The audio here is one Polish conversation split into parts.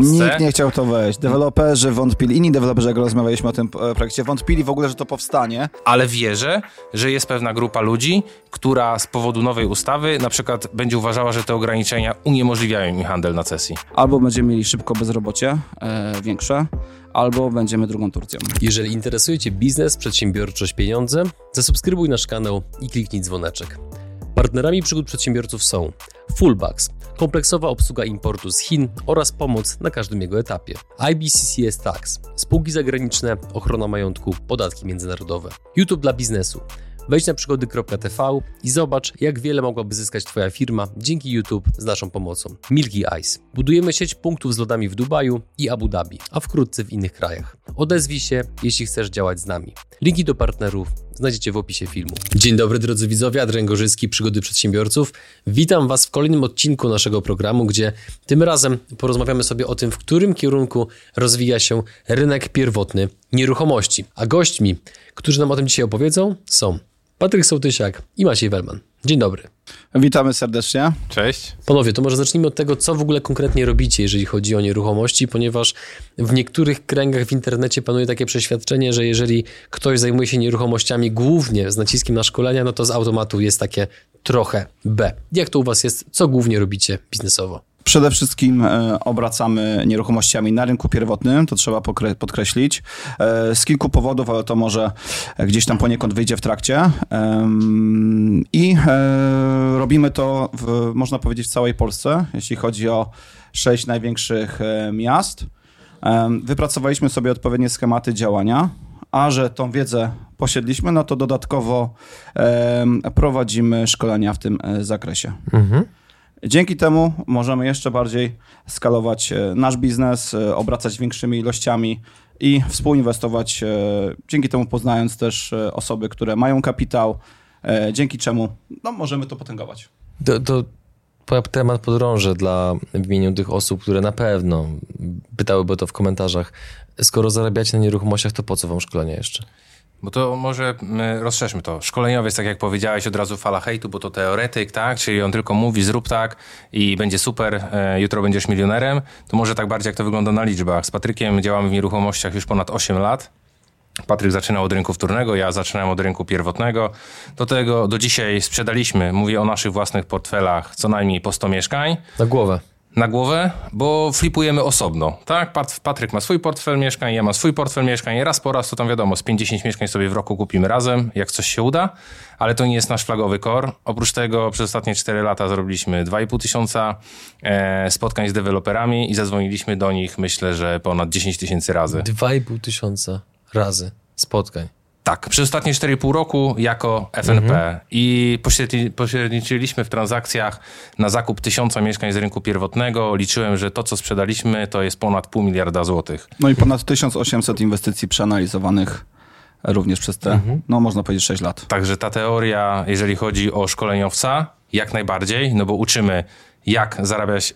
Nikt nie chciał to wejść. Deweloperzy wątpili, inni deweloperzy, jak rozmawialiśmy o tym e, projekcie, wątpili w ogóle, że to powstanie. Ale wierzę, że jest pewna grupa ludzi, która z powodu nowej ustawy na przykład będzie uważała, że te ograniczenia uniemożliwiają im handel na sesji. Albo będziemy mieli szybko bezrobocie e, większe, albo będziemy drugą Turcją. Jeżeli interesuje Cię biznes, przedsiębiorczość, pieniądze, zasubskrybuj nasz kanał i kliknij dzwoneczek. Partnerami przygód przedsiębiorców są Fullbacks, kompleksowa obsługa importu z Chin oraz pomoc na każdym jego etapie. IBCCS Tax, spółki zagraniczne, ochrona majątku, podatki międzynarodowe. YouTube dla biznesu. Wejdź na przygody.tv i zobacz, jak wiele mogłaby zyskać Twoja firma dzięki YouTube z naszą pomocą. Milky Ice. Budujemy sieć punktów z lodami w Dubaju i Abu Dhabi, a wkrótce w innych krajach. Odezwij się, jeśli chcesz działać z nami. Linki do partnerów znajdziecie w opisie filmu. Dzień dobry drodzy widzowie, Adrian Gorzycki, Przygody Przedsiębiorców. Witam Was w kolejnym odcinku naszego programu, gdzie tym razem porozmawiamy sobie o tym, w którym kierunku rozwija się rynek pierwotny nieruchomości. A gośćmi, którzy nam o tym dzisiaj opowiedzą są Patryk Sołtysiak i Maciej Welman. Dzień dobry. Witamy serdecznie. Cześć. Panowie, to może zacznijmy od tego, co w ogóle konkretnie robicie, jeżeli chodzi o nieruchomości, ponieważ w niektórych kręgach w internecie panuje takie przeświadczenie, że jeżeli ktoś zajmuje się nieruchomościami głównie z naciskiem na szkolenia, no to z automatu jest takie trochę B. Jak to u Was jest? Co głównie robicie biznesowo? Przede wszystkim e, obracamy nieruchomościami na rynku pierwotnym, to trzeba podkreślić. E, z kilku powodów, ale to może gdzieś tam poniekąd wyjdzie w trakcie. I e, robimy to, w, można powiedzieć, w całej Polsce, jeśli chodzi o sześć największych miast. Wypracowaliśmy sobie odpowiednie schematy działania, a że tą wiedzę posiedliśmy, no to dodatkowo prowadzimy szkolenia w tym zakresie. Mhm. Dzięki temu możemy jeszcze bardziej skalować e, nasz biznes, e, obracać większymi ilościami i współinwestować, e, dzięki temu poznając też osoby, które mają kapitał, dzięki czemu no, możemy to potęgować. To, to temat podrążę dla w imieniu tych osób, które na pewno pytałyby to w komentarzach. Skoro zarabiacie na nieruchomościach, to po co wam szkolenie jeszcze? Bo to może rozszerzmy to. Szkoleniowiec, tak jak powiedziałeś, od razu fala hejtu, bo to teoretyk, tak? Czyli on tylko mówi, zrób tak i będzie super, e, jutro będziesz milionerem. To może tak bardziej, jak to wygląda na liczbach. Z Patrykiem działamy w nieruchomościach już ponad 8 lat. Patryk zaczynał od rynku wtórnego, ja zaczynałem od rynku pierwotnego. Do tego do dzisiaj sprzedaliśmy, mówię o naszych własnych portfelach, co najmniej po 100 mieszkań. Na głowę na głowę, bo flipujemy osobno. Tak, Patryk ma swój portfel mieszkań, ja mam swój portfel mieszkań. Raz po raz to tam wiadomo, z 50 mieszkań sobie w roku kupimy razem, jak coś się uda, ale to nie jest nasz flagowy core. Oprócz tego przez ostatnie 4 lata zrobiliśmy 2,5 tysiąca e, spotkań z deweloperami i zadzwoniliśmy do nich myślę, że ponad 10 tysięcy razy. 2,5 tysiąca razy spotkań. Tak, przez ostatnie 4,5 roku jako FNP mhm. i pośredniczyliśmy w transakcjach na zakup tysiąca mieszkań z rynku pierwotnego. Liczyłem, że to, co sprzedaliśmy, to jest ponad pół miliarda złotych. No i ponad 1800 inwestycji przeanalizowanych również przez te, mhm. no można powiedzieć, 6 lat. Także ta teoria, jeżeli chodzi o szkoleniowca, jak najbardziej, no bo uczymy jak zarabiać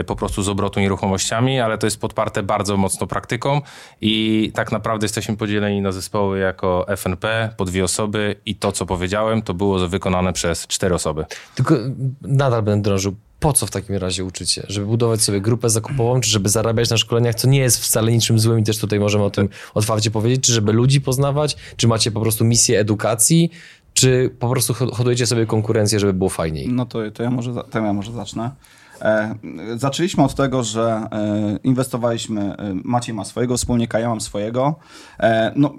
y, po prostu z obrotu nieruchomościami, ale to jest podparte bardzo mocno praktyką i tak naprawdę jesteśmy podzieleni na zespoły jako FNP po dwie osoby i to, co powiedziałem, to było wykonane przez cztery osoby. Tylko nadal będę drążył. Po co w takim razie uczycie? Żeby budować sobie grupę zakupową, czy żeby zarabiać na szkoleniach, co nie jest wcale niczym złym i też tutaj możemy o tym otwarcie powiedzieć, czy żeby ludzi poznawać, czy macie po prostu misję edukacji, czy po prostu hodujecie sobie konkurencję, żeby było fajniej? No to, to, ja, może, to ja może zacznę. E, zaczęliśmy od tego, że e, inwestowaliśmy, e, Maciej ma swojego wspólnika, ja mam swojego. E, no,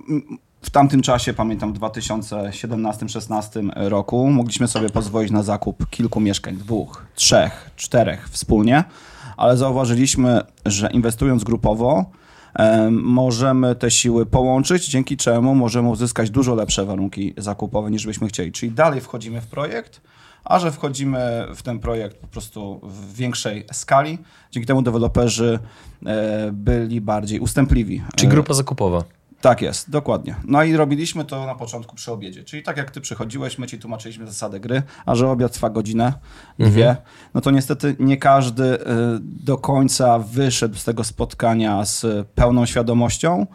w tamtym czasie, pamiętam w 2017-2016 roku, mogliśmy sobie pozwolić na zakup kilku mieszkań, dwóch, trzech, czterech wspólnie, ale zauważyliśmy, że inwestując grupowo, możemy te siły połączyć, dzięki czemu możemy uzyskać dużo lepsze warunki zakupowe niż byśmy chcieli. Czyli dalej wchodzimy w projekt, a że wchodzimy w ten projekt po prostu w większej skali, dzięki temu deweloperzy e, byli bardziej ustępliwi. Czyli grupa zakupowa. Tak jest, dokładnie. No i robiliśmy to na początku przy obiedzie. Czyli tak jak ty przychodziłeś, my ci tłumaczyliśmy zasadę gry, a że obiad trwa godzinę, dwie, mhm. no to niestety nie każdy y, do końca wyszedł z tego spotkania z pełną świadomością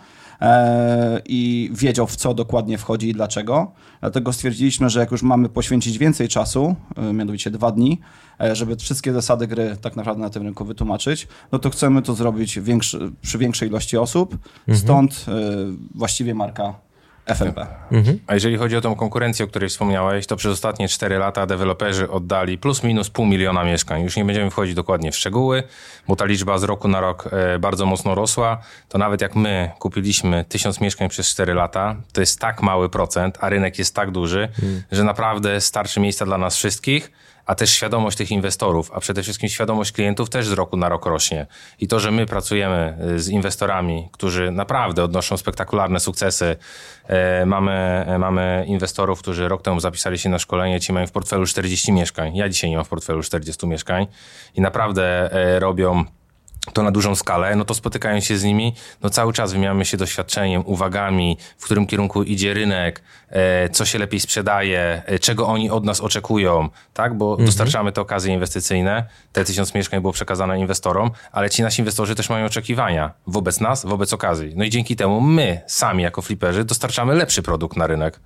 i wiedział w co dokładnie wchodzi i dlaczego. Dlatego stwierdziliśmy, że jak już mamy poświęcić więcej czasu, e, mianowicie dwa dni, e, żeby wszystkie zasady gry tak naprawdę na tym rynku wytłumaczyć, no to chcemy to zrobić większy, przy większej ilości osób. Stąd e, właściwie marka FLP. A jeżeli chodzi o tą konkurencję, o której wspomniałeś, to przez ostatnie 4 lata deweloperzy oddali plus minus pół miliona mieszkań. Już nie będziemy wchodzić dokładnie w szczegóły, bo ta liczba z roku na rok e, bardzo mocno rosła. To nawet jak my kupiliśmy tysiąc mieszkań przez 4 lata, to jest tak mały procent, a rynek jest tak duży, że naprawdę starczy miejsca dla nas wszystkich a też świadomość tych inwestorów, a przede wszystkim świadomość klientów też z roku na rok rośnie. I to, że my pracujemy y, z inwestorami, którzy naprawdę odnoszą spektakularne sukcesy, e, mamy, e, mamy inwestorów, którzy rok temu zapisali się na szkolenie, ci mają w portfelu 40 mieszkań. Ja dzisiaj nie mam w portfelu 40 mieszkań i naprawdę e, robią to na dużą skalę, no to spotykając się z nimi, no cały czas wymieniamy się doświadczeniem, uwagami, w którym kierunku idzie rynek, e, co się lepiej sprzedaje, e, czego oni od nas oczekują, tak? Bo Mhm. dostarczamy te okazje inwestycyjne, te tysiąc mieszkań było przekazane inwestorom, ale ci nasi inwestorzy też mają oczekiwania wobec nas, wobec okazji. No i dzięki temu my sami jako fliperzy dostarczamy lepszy produkt na rynek.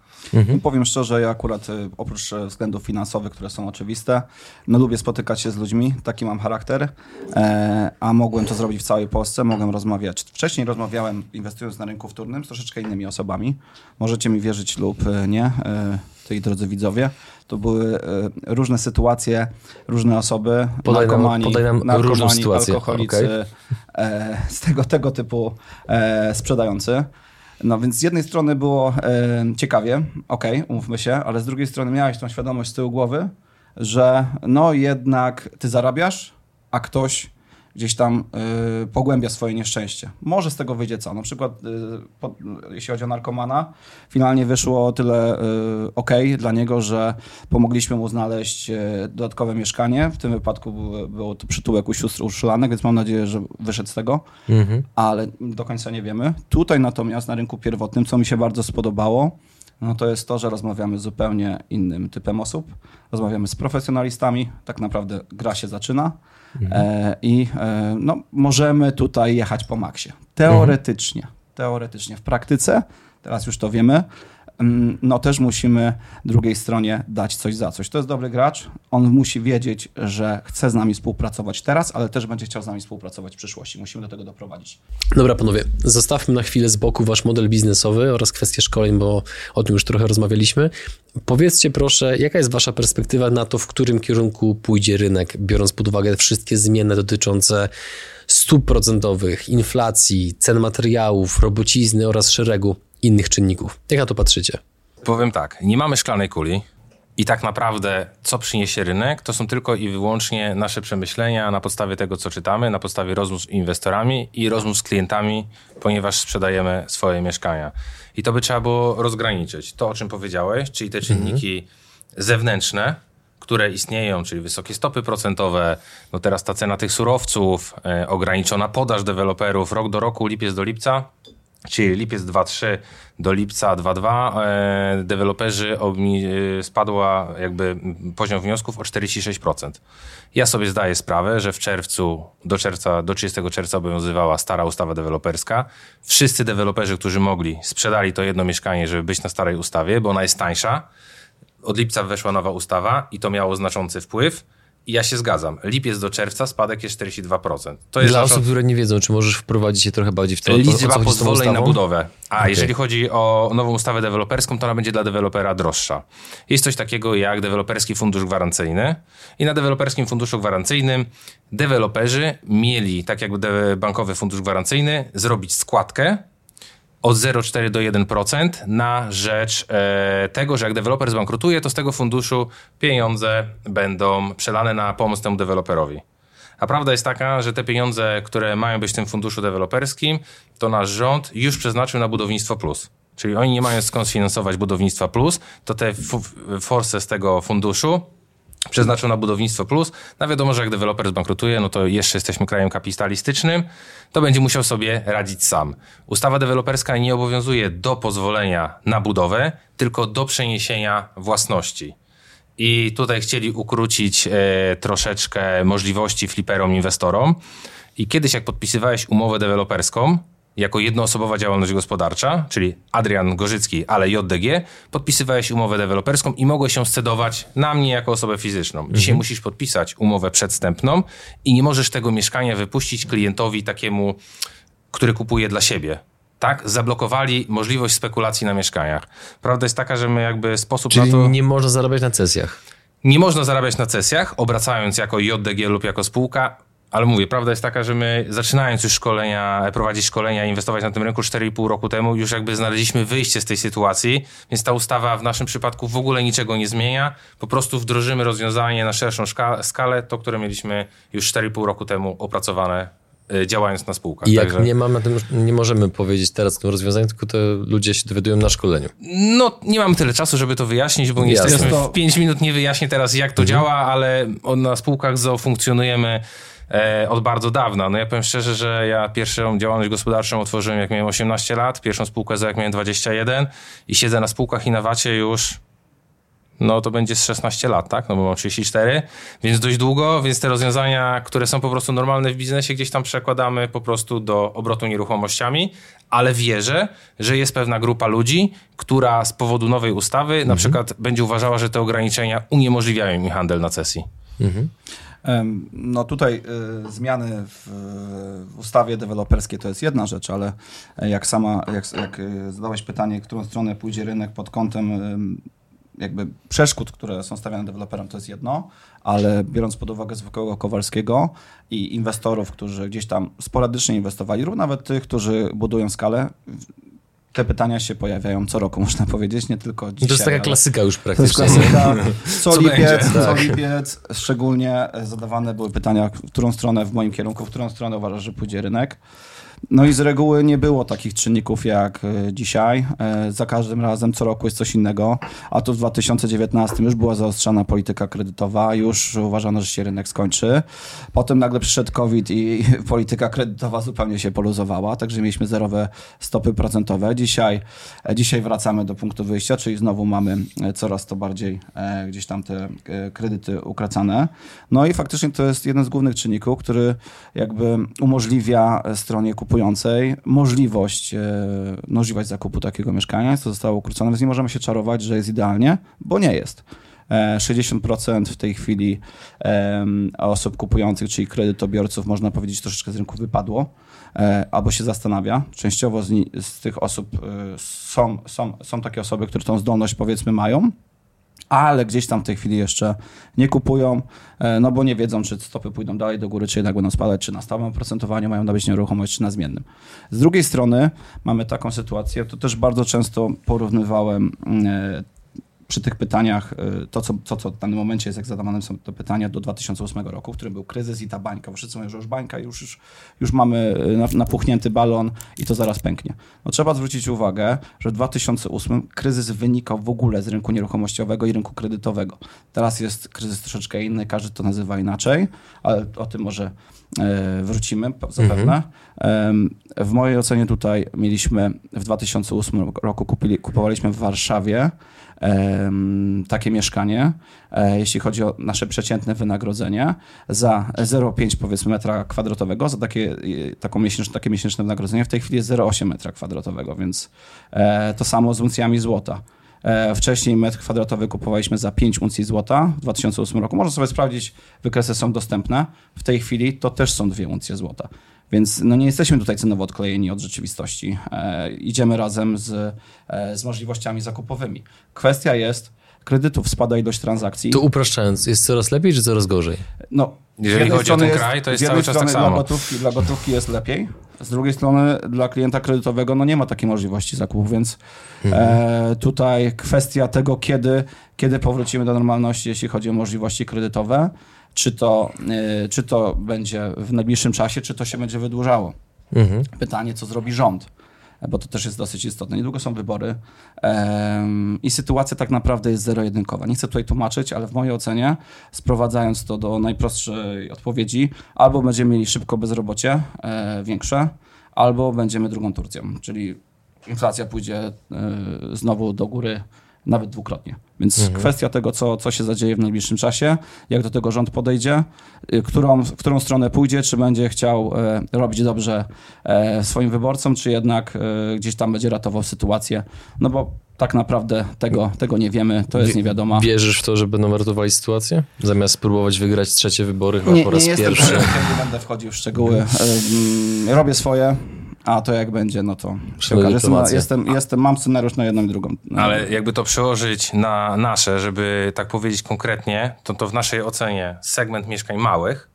Powiem szczerze, ja akurat y, oprócz e, względów finansowych, które są oczywiste, no lubię spotykać się z ludźmi, taki mam charakter, e, a mogłem to zrobić w całej Polsce, mogłem rozmawiać. Wcześniej rozmawiałem, inwestując na rynku wtórnym, z troszeczkę innymi osobami. Możecie mi wierzyć lub e, nie, e, tej drodzy widzowie. To były e, różne sytuacje, różne osoby, Podaj nam- narkomani, podaj nam narkomani alkoholicy, e, z tego, tego typu sprzedający. No więc z jednej strony było ciekawie, okej, umówmy się, ale z drugiej strony miałeś tą świadomość z tyłu głowy, że no jednak ty zarabiasz, a ktoś gdzieś tam y, pogłębia swoje nieszczęście. Może z tego wyjdzie co? Na przykład, y, po, jeśli chodzi o narkomana, finalnie wyszło o tyle y, ok dla niego, że pomogliśmy mu znaleźć y, dodatkowe mieszkanie. W tym wypadku było, było to przytułek u sióstr uszulanek, więc mam nadzieję, że wyszedł z tego, ale do końca nie wiemy. Tutaj natomiast na rynku pierwotnym, co mi się bardzo spodobało, no to jest to, że rozmawiamy z zupełnie innym typem osób. Rozmawiamy z profesjonalistami, tak naprawdę gra się zaczyna e, i e, no, możemy tutaj jechać po maksie. Teoretycznie, teoretycznie. W praktyce, teraz już to wiemy, no też musimy drugiej stronie dać coś za coś. To jest dobry gracz, on musi wiedzieć, że chce z nami współpracować teraz, ale też będzie chciał z nami współpracować w przyszłości. Musimy do tego doprowadzić. Dobra, panowie, zostawmy na chwilę z boku wasz model biznesowy oraz kwestię szkoleń, bo o tym już trochę rozmawialiśmy. Powiedzcie proszę, jaka jest wasza perspektywa na to, w którym kierunku pójdzie rynek, biorąc pod uwagę wszystkie zmiany dotyczące stóp procentowych, inflacji, cen materiałów, robocizny oraz szeregu innych czynników. Jak na to patrzycie? Powiem tak, nie mamy szklanej kuli i tak naprawdę co przyniesie rynek, to są tylko i wyłącznie nasze przemyślenia na podstawie tego, co czytamy, na podstawie rozmów z inwestorami i rozmów z klientami, ponieważ sprzedajemy swoje mieszkania. I to by trzeba było rozgraniczyć. To, o czym powiedziałeś, czyli te czynniki zewnętrzne, które istnieją, czyli wysokie stopy procentowe, no teraz ta cena tych surowców, e, ograniczona podaż deweloperów rok do roku, lipiec do lipca, czyli lipiec 2.3 do lipca 2.2 e, deweloperzy e, spadła jakby poziom wniosków o 46%. Ja sobie zdaję sprawę, że w czerwcu do czerwca, do 30 czerwca obowiązywała stara ustawa deweloperska. Wszyscy deweloperzy, którzy mogli, sprzedali to jedno mieszkanie, żeby być na starej ustawie, bo ona jest tańsza. Od lipca weszła nowa ustawa i to miało znaczący wpływ. Ja się zgadzam. Lipiec do czerwca spadek jest 42%. To jest Dla osób, które nie wiedzą, czy możesz wprowadzić się trochę bardziej w to, Liczba tą pozwoleń na budowę. A Okej. jeżeli chodzi o nową ustawę deweloperską, to ona będzie dla dewelopera droższa. Jest coś takiego jak deweloperski fundusz gwarancyjny i na deweloperskim funduszu gwarancyjnym deweloperzy mieli, tak jak bankowy fundusz gwarancyjny, zrobić składkę od 0,4 do 1% na rzecz e, tego, że jak deweloper zbankrutuje, to z tego funduszu pieniądze będą przelane na pomoc temu deweloperowi. A prawda jest taka, że te pieniądze, które mają być w tym funduszu deweloperskim, to nasz rząd już przeznaczył na budownictwo plus. Czyli oni nie mają skąd sfinansować budownictwa plus, to te force z tego funduszu przeznaczył na budownictwo plus. No wiadomo, że jak deweloper zbankrutuje, no to jeszcze jesteśmy krajem kapitalistycznym, to będzie musiał sobie radzić sam. Ustawa deweloperska nie obowiązuje do pozwolenia na budowę, tylko do przeniesienia własności. I tutaj chcieli ukrócić e, troszeczkę możliwości fliperom, inwestorom. I kiedyś, jak podpisywałeś umowę deweloperską, jako jednoosobowa działalność gospodarcza, czyli Adrian Gorzycki, ale JDG, podpisywałeś umowę deweloperską i mogłeś się scedować na mnie jako osobę fizyczną. Dzisiaj Mhm. musisz podpisać umowę przedstępną i nie możesz tego mieszkania wypuścić klientowi takiemu, który kupuje dla siebie. Tak, zablokowali możliwość spekulacji na mieszkaniach. Prawda jest taka, że my jakby sposób Czyli na to... nie można zarabiać na cesjach. Nie można zarabiać na cesjach, obracając jako JDG lub jako spółka, ale mówię, prawda jest taka, że my zaczynając już szkolenia, prowadzić szkolenia, inwestować na tym rynku 4,5 roku temu, już jakby znaleźliśmy wyjście z tej sytuacji, więc ta ustawa w naszym przypadku w ogóle niczego nie zmienia. Po prostu wdrożymy rozwiązanie na szerszą skalę, to, które mieliśmy już 4,5 roku temu opracowane, y, działając na spółkach. I jak Także- nie mamy na tym, nie możemy powiedzieć teraz tym rozwiązaniu, tylko to ludzie się dowiadują na szkoleniu. No, nie mam tyle czasu, żeby to wyjaśnić, bo nie Jasne. jesteśmy Jest to- w 5 minut, nie wyjaśnię teraz, jak to działa, ale na spółkach ZOO funkcjonujemy od bardzo dawna. No ja powiem szczerze, że ja pierwszą działalność gospodarczą otworzyłem jak miałem 18 lat, pierwszą spółkę ZOO jak miałem 21 i siedzę na spółkach i na wacie już no to będzie z 16 lat, tak? No bo mam 34, więc dość długo, więc te rozwiązania, które są po prostu normalne w biznesie, gdzieś tam przekładamy po prostu do obrotu nieruchomościami, ale wierzę, że jest pewna grupa ludzi, która z powodu nowej ustawy na przykład będzie uważała, że te ograniczenia uniemożliwiają im handel na cesji. Em, No tutaj y, zmiany w, ustawie deweloperskiej to jest jedna rzecz, ale jak sama, jak, jak y, zadałeś pytanie, którą stronę pójdzie rynek pod kątem jakby przeszkód, które są stawiane deweloperom, to jest jedno, ale biorąc pod uwagę zwykłego Kowalskiego i inwestorów, którzy gdzieś tam sporadycznie inwestowali, lub nawet tych, którzy budują skalę, te pytania się pojawiają co roku, można powiedzieć, nie tylko dzisiaj. to jest taka klasyka już to jest praktycznie. klasyka. Co, Co lipiec, będzie? co Tak. lipiec, szczególnie zadawane były pytania, w którą stronę w moim kierunku, w którą stronę uważasz, że pójdzie rynek. No i z reguły nie było takich czynników jak e, dzisiaj. E, Za każdym razem co roku jest coś innego, a tu w 2019 już była zaostrzana polityka kredytowa, już uważano, że się rynek skończy. Potem nagle przyszedł COVID i polityka kredytowa zupełnie się poluzowała, także mieliśmy zerowe stopy procentowe. Dzisiaj, e, dzisiaj wracamy do punktu wyjścia, czyli znowu mamy coraz to bardziej gdzieś tam te kredyty ukracane. No i faktycznie to jest jeden z głównych czynników, który jakby umożliwia stronie kupującej możliwość, e, możliwość zakupu takiego mieszkania. To zostało ukrócone, więc nie możemy się czarować, że jest idealnie, bo nie jest. E, 60% w tej chwili osób kupujących, czyli kredytobiorców, można powiedzieć, troszeczkę z rynku wypadło e, albo się zastanawia. Częściowo z, z tych osób e, są, są, są takie osoby, które tą zdolność powiedzmy mają, ale gdzieś tam w tej chwili jeszcze nie kupują, e, no bo nie wiedzą, czy stopy pójdą dalej do góry, czy jednak będą spadać, czy na stałym oprocentowaniu mają nabyć nieruchomość, czy na zmiennym. Z drugiej strony mamy taką sytuację, to też bardzo często porównywałem e, przy tych pytaniach, e, to co, to co w danym momencie jest, jak zadawane są te pytania do 2008 roku, w którym był kryzys i ta bańka, bo wszyscy mówią, że już bańka, już, już, już mamy na- napuchnięty balon i to zaraz pęknie. No trzeba zwrócić uwagę, że w 2008 kryzys wynikał w ogóle z rynku nieruchomościowego i rynku kredytowego. Teraz jest kryzys troszeczkę inny, każdy to nazywa inaczej, ale o tym może e, wrócimy zapewne. Em, W mojej ocenie tutaj mieliśmy w 2008 roku kupili, kupowaliśmy w Warszawie takie mieszkanie, e, jeśli chodzi o nasze przeciętne wynagrodzenie, za 0,5 powiedzmy metra kwadratowego, za takie, e, taką miesięczne, takie miesięczne wynagrodzenie, w tej chwili jest 0,8 metra kwadratowego, więc e, to samo z uncjami złota. Wcześniej metr kwadratowy kupowaliśmy za 5 uncji złota w 2008 roku. Można sobie sprawdzić, wykresy są dostępne. W tej chwili to też są dwie uncje złota. Więc no nie jesteśmy tutaj cenowo odklejeni od rzeczywistości. E, idziemy razem z, e, z możliwościami zakupowymi. Kwestia jest, kredytów spada ilość transakcji. To upraszczając, jest coraz lepiej czy coraz gorzej? No, Jeżeli chodzi o ten kraj, to jest cały czas tak samo. Dla gotówki, dla gotówki jest lepiej, z drugiej strony dla klienta kredytowego no nie ma takiej możliwości zakupu, więc e, tutaj kwestia tego, kiedy, kiedy powrócimy do normalności, jeśli chodzi o możliwości kredytowe, czy to, e, czy to będzie w najbliższym czasie, czy to się będzie wydłużało. Mhm. Pytanie, co zrobi rząd, bo to też jest dosyć istotne. Niedługo są wybory em, i sytuacja tak naprawdę jest zero-jedynkowa. Nie chcę tutaj tłumaczyć, ale w mojej ocenie, sprowadzając to do najprostszej odpowiedzi, albo będziemy mieli szybko bezrobocie e, większe, albo będziemy drugą Turcją, czyli inflacja pójdzie e, znowu do góry nawet dwukrotnie. Więc kwestia tego, co, co się zadzieje w najbliższym czasie, jak do tego rząd podejdzie, y, którą, w którą stronę pójdzie, czy będzie chciał e, robić dobrze e, swoim wyborcom, czy jednak e, gdzieś tam będzie ratował sytuację. No bo tak naprawdę tego, tego nie wiemy, to jest niewiadoma. Wierzysz w to, że będą ratowali sytuację? Zamiast spróbować wygrać trzecie wybory chyba po raz jestem pierwszy. pewien, nie będę wchodził w szczegóły. Robię swoje, a to jak będzie, no to się. Jestem, jestem, jestem, mam scenariusz na jedną i drugą. Ale jakby to przełożyć na nasze, żeby tak powiedzieć konkretnie, to, to w naszej ocenie segment mieszkań małych,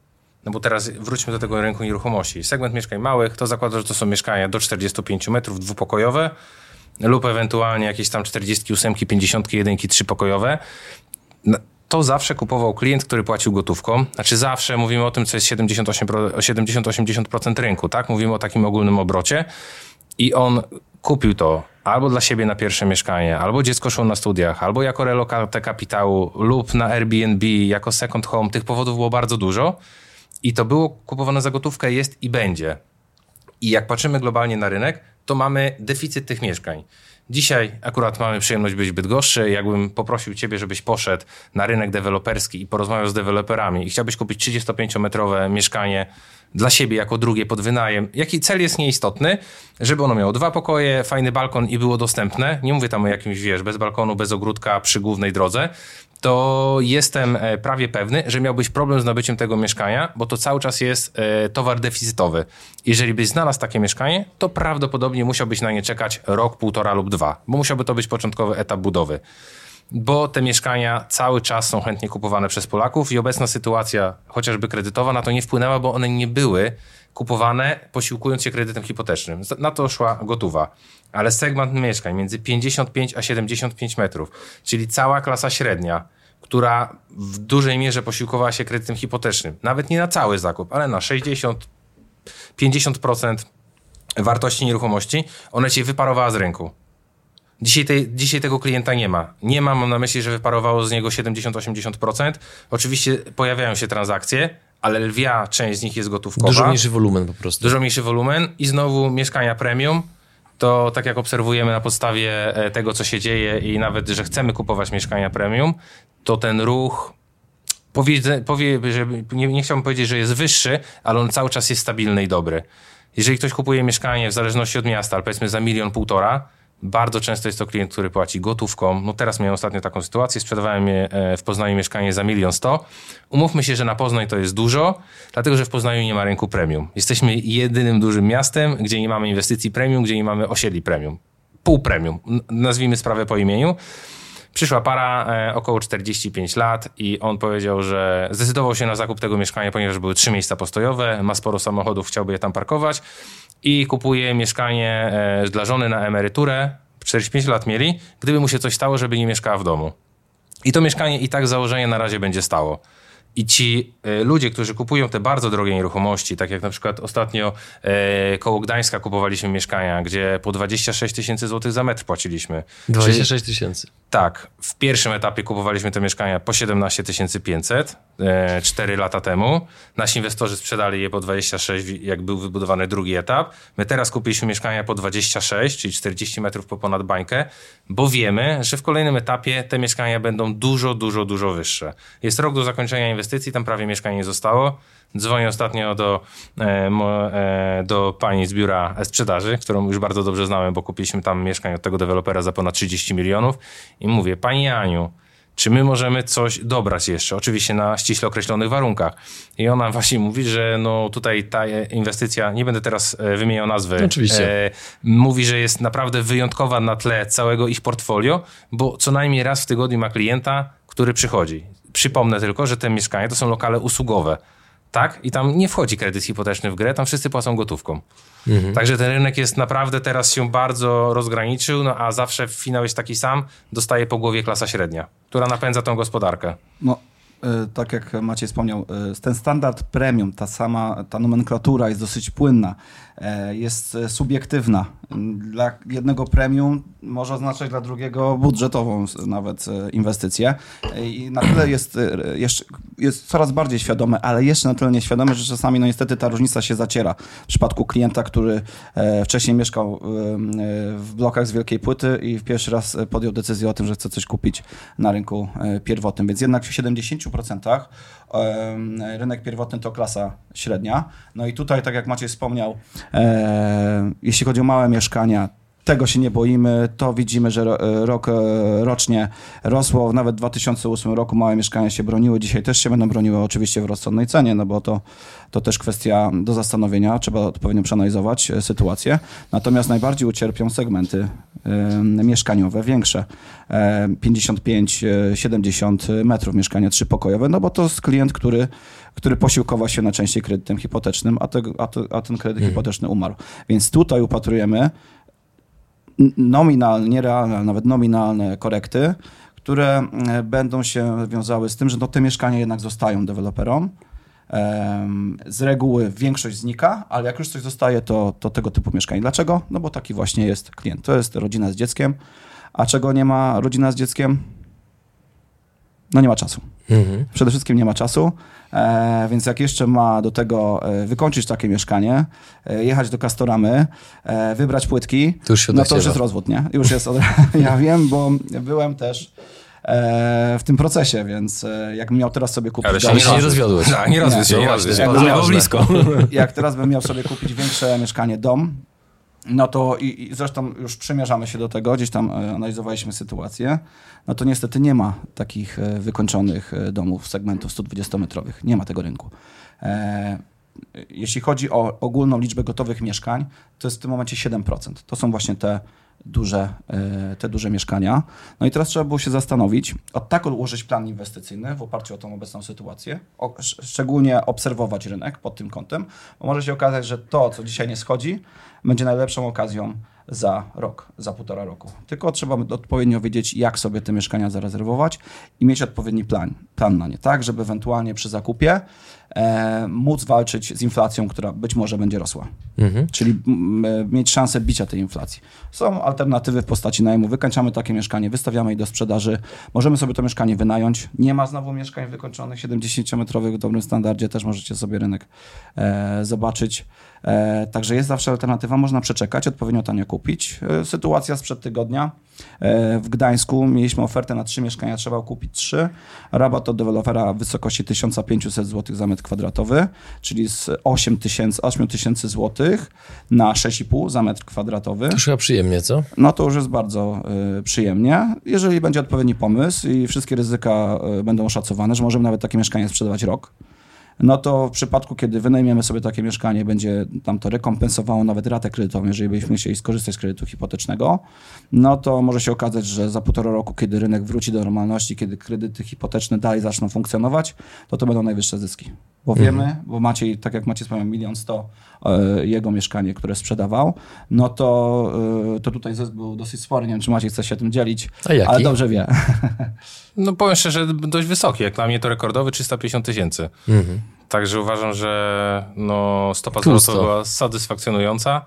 no bo teraz wróćmy do tego rynku nieruchomości. Segment mieszkań małych to zakłada, że to są mieszkania do 45 metrów dwupokojowe lub ewentualnie jakieś tam 48, 51, trzypokojowe. To zawsze kupował klient, który płacił gotówką. Znaczy zawsze mówimy o tym, co jest 78 pro- 70-80% rynku, tak? Mówimy o takim ogólnym obrocie. I on kupił to albo dla siebie na pierwsze mieszkanie, albo dziecko szło na studiach, albo jako relokatę kapitału, lub na Airbnb, jako second home. Tych powodów było bardzo dużo. I to było kupowane za gotówkę, jest i będzie. I jak patrzymy globalnie na rynek, to mamy deficyt tych mieszkań. Dzisiaj akurat mamy przyjemność być w Bydgoszczy. Jakbym poprosił ciebie, żebyś poszedł na rynek deweloperski i porozmawiał z deweloperami i chciałbyś kupić 35-metrowe mieszkanie dla siebie jako drugie pod wynajem, jaki cel jest nieistotny, żeby ono miało dwa pokoje, fajny balkon i było dostępne. Nie mówię tam o jakimś, wiesz, bez balkonu, bez ogródka przy głównej drodze. To jestem e, prawie pewny, że miałbyś problem z nabyciem tego mieszkania, bo to cały czas jest e, towar deficytowy. Jeżeli byś znalazł takie mieszkanie, to prawdopodobnie musiałbyś na nie czekać rok, półtora lub dwa, bo musiałby to być początkowy etap budowy bo te mieszkania cały czas są chętnie kupowane przez Polaków i obecna sytuacja, chociażby kredytowa, na to nie wpłynęła, bo one nie były kupowane posiłkując się kredytem hipotecznym. Na to szła gotowa. Ale segment mieszkań między 55 a 75 metrów, czyli cała klasa średnia, która w dużej mierze posiłkowała się kredytem hipotecznym, nawet nie na cały zakup, ale na 60, 50% wartości nieruchomości, ona cię wyparowała z rynku. Dzisiaj, tej, dzisiaj tego klienta nie ma. Nie ma, mam na myśli, że wyparowało z niego 70-80%. Oczywiście pojawiają się transakcje, ale lwia część z nich jest gotówkowa. Dużo mniejszy wolumen po prostu. Dużo mniejszy wolumen i znowu mieszkania premium. To tak jak obserwujemy na podstawie e, tego, co się dzieje i nawet, że chcemy kupować mieszkania premium, to ten ruch powie, powie że nie, nie chciałbym powiedzieć, że jest wyższy, ale on cały czas jest stabilny i dobry. Jeżeli ktoś kupuje mieszkanie w zależności od miasta, ale powiedzmy za milion, półtora, bardzo często jest to klient, który płaci gotówką. No teraz miałem ostatnio taką sytuację, sprzedawałem je e, w Poznaniu mieszkanie za milion sto. Umówmy się, że na Poznań to jest dużo, dlatego że w Poznaniu nie ma rynku premium. Jesteśmy jedynym dużym miastem, gdzie nie mamy inwestycji premium, gdzie nie mamy osiedli premium. Pół premium. Nazwijmy sprawę po imieniu. Przyszła para, e, około 45 lat i on powiedział, że zdecydował się na zakup tego mieszkania, ponieważ były trzy miejsca postojowe, ma sporo samochodów, chciałby je tam parkować i kupuje mieszkanie e, dla żony na emeryturę, 45 lat mieli, gdyby mu się coś stało, żeby nie mieszkała w domu. I to mieszkanie i tak z założenia na razie będzie stało. I ci e, ludzie, którzy kupują te bardzo drogie nieruchomości, tak jak na przykład ostatnio e, koło Gdańska kupowaliśmy mieszkania, gdzie po 26 tysięcy złotych za metr płaciliśmy. 26 tysięcy. Tak, w pierwszym etapie kupowaliśmy te mieszkania po 17 500, e, 4 lata temu. Nasi inwestorzy sprzedali je po 26, jak był wybudowany drugi etap. My teraz kupiliśmy mieszkania po 26, czyli 40 metrów po ponad bańkę, bo wiemy, że w kolejnym etapie te mieszkania będą dużo, dużo, dużo wyższe. Jest rok do zakończenia inwestycji, tam prawie mieszkanie nie zostało. Dzwonię ostatnio do, e, e, do pani z biura sprzedaży, którą już bardzo dobrze znałem, bo kupiliśmy tam mieszkanie od tego dewelopera za ponad 30 milionów. I mówię, pani Aniu, czy my możemy coś dobrać jeszcze? Oczywiście na ściśle określonych warunkach. I ona właśnie mówi, że no tutaj ta inwestycja, nie będę teraz e, wymieniał nazwy, Oczywiście. e, mówi, że jest naprawdę wyjątkowa na tle całego ich portfolio, bo co najmniej raz w tygodniu ma klienta, który przychodzi. Przypomnę tylko, że te mieszkania to są lokale usługowe. Tak? I tam nie wchodzi kredyt hipoteczny w grę, tam wszyscy płacą gotówką. Także ten rynek jest naprawdę teraz się bardzo rozgraniczył, no a zawsze finał jest taki sam, dostaje po głowie klasa średnia, która napędza tą gospodarkę. No, E, tak jak Maciej wspomniał, e, ten standard premium, ta sama, ta nomenklatura jest dosyć płynna, jest subiektywna. Dla jednego premium może oznaczać dla drugiego budżetową nawet inwestycję i na tyle jest, jeszcze, jest coraz bardziej świadome, ale jeszcze na tyle nieświadome, że czasami no niestety ta różnica się zaciera. W przypadku klienta, który wcześniej mieszkał w blokach z wielkiej płyty i pierwszy raz podjął decyzję o tym, że chce coś kupić na rynku pierwotnym, więc jednak w 70 procentach rynek pierwotny to klasa średnia. No i tutaj, tak jak Maciej wspomniał, e, jeśli chodzi o małe mieszkania, tego się nie boimy, to widzimy, że rok e, rocznie rosło. Nawet w 2008 roku małe mieszkania się broniły, dzisiaj też się będą broniły oczywiście w rozsądnej cenie, no bo to, to też kwestia do zastanowienia, trzeba odpowiednio przeanalizować e, sytuację. Natomiast najbardziej ucierpią segmenty y, mieszkaniowe, większe, 55-70 metrów mieszkania trzypokojowe, no bo to jest klient, który który posiłkował się najczęściej kredytem hipotecznym, a, te, a, to, a ten kredyt hmm. hipoteczny umarł. Więc tutaj upatrujemy nominalne, realne, nawet nominalne korekty, które e, będą się wiązały z tym, że no, te mieszkania jednak zostają deweloperom. Z reguły większość znika, ale jak już coś zostaje, to, to tego typu mieszkanie. Dlaczego? No bo taki właśnie jest klient. To jest rodzina z dzieckiem. A czego nie ma rodzina z dzieckiem? No nie ma czasu. Mhm. Przede wszystkim nie ma czasu, e, więc jak jeszcze ma do tego e, wykończyć takie mieszkanie, e, jechać do Kastoramy, e, wybrać płytki, to no to już jest rozwód, nie? Już jest, od... ja wiem, bo byłem też e, w tym procesie, więc e, jakbym miał teraz sobie kupić... Ale się dom, nie rozwiodłeś. Tak, nie rozwiódł się, nie, nie, nie, blisko. Jak teraz bym miał sobie kupić większe mieszkanie, dom, no to i, i, zresztą już przymierzamy się do tego, gdzieś tam e, analizowaliśmy sytuację, no to niestety nie ma takich e, wykończonych e, domów segmentów 120-metrowych. Nie ma tego rynku. Jeśli chodzi o ogólną liczbę gotowych mieszkań, to jest w tym momencie 7%. To są właśnie te duże, te duże mieszkania. No i teraz trzeba było się zastanowić, od tak ułożyć plan inwestycyjny w oparciu o tą obecną sytuację, o, szczególnie obserwować rynek pod tym kątem, bo może się okazać, że to, co dzisiaj nie schodzi, będzie najlepszą okazją za rok, za półtora roku. Tylko trzeba odpowiednio wiedzieć, jak sobie te mieszkania zarezerwować i mieć odpowiedni plan, plan na nie, tak, żeby ewentualnie przy zakupie e, móc walczyć z inflacją, która być może będzie rosła. Mhm. Czyli m, e, mieć szansę bicia tej inflacji. Są alternatywy w postaci najmu. Wykańczamy takie mieszkanie, wystawiamy je do sprzedaży. Możemy sobie to mieszkanie wynająć. Nie ma znowu mieszkań wykończonych 70-metrowych w dobrym standardzie. Też możecie sobie rynek e, zobaczyć. E, także jest zawsze alternatywa, można przeczekać, odpowiednio tanio kupić. E, sytuacja sprzed tygodnia. E, w Gdańsku mieliśmy ofertę na trzy mieszkania, trzeba kupić trzy. Rabat od dewelopera w wysokości 1500 zł za metr kwadratowy, czyli z 8 tysięcy 8 złotych na 6,5 za metr kwadratowy. To chyba przyjemnie, co? No to już jest bardzo y, przyjemnie. Jeżeli będzie odpowiedni pomysł i wszystkie ryzyka y, będą oszacowane, że możemy nawet takie mieszkanie sprzedawać rok, no to w przypadku, kiedy wynajmiemy sobie takie mieszkanie, będzie tam to rekompensowało nawet ratę kredytową, jeżeli byśmy chcieli skorzystać z kredytu hipotecznego, no to może się okazać, że za półtora roku, kiedy rynek wróci do normalności, kiedy kredyty hipoteczne dalej zaczną funkcjonować, to to będą najwyższe zyski. Bo mhm. wiemy, bo Maciej, tak jak Maciej wspomniał, milion sto jego mieszkanie, które sprzedawał, no to, e, to tutaj zysk był dosyć spory. Nie wiem, czy Maciej chce się tym dzielić, ale dobrze wie. No powiem szczerze, dość wysoki. Jak dla mnie to rekordowy 350 tysięcy. Mhm. Także uważam, że no, stopa zwrotu była satysfakcjonująca.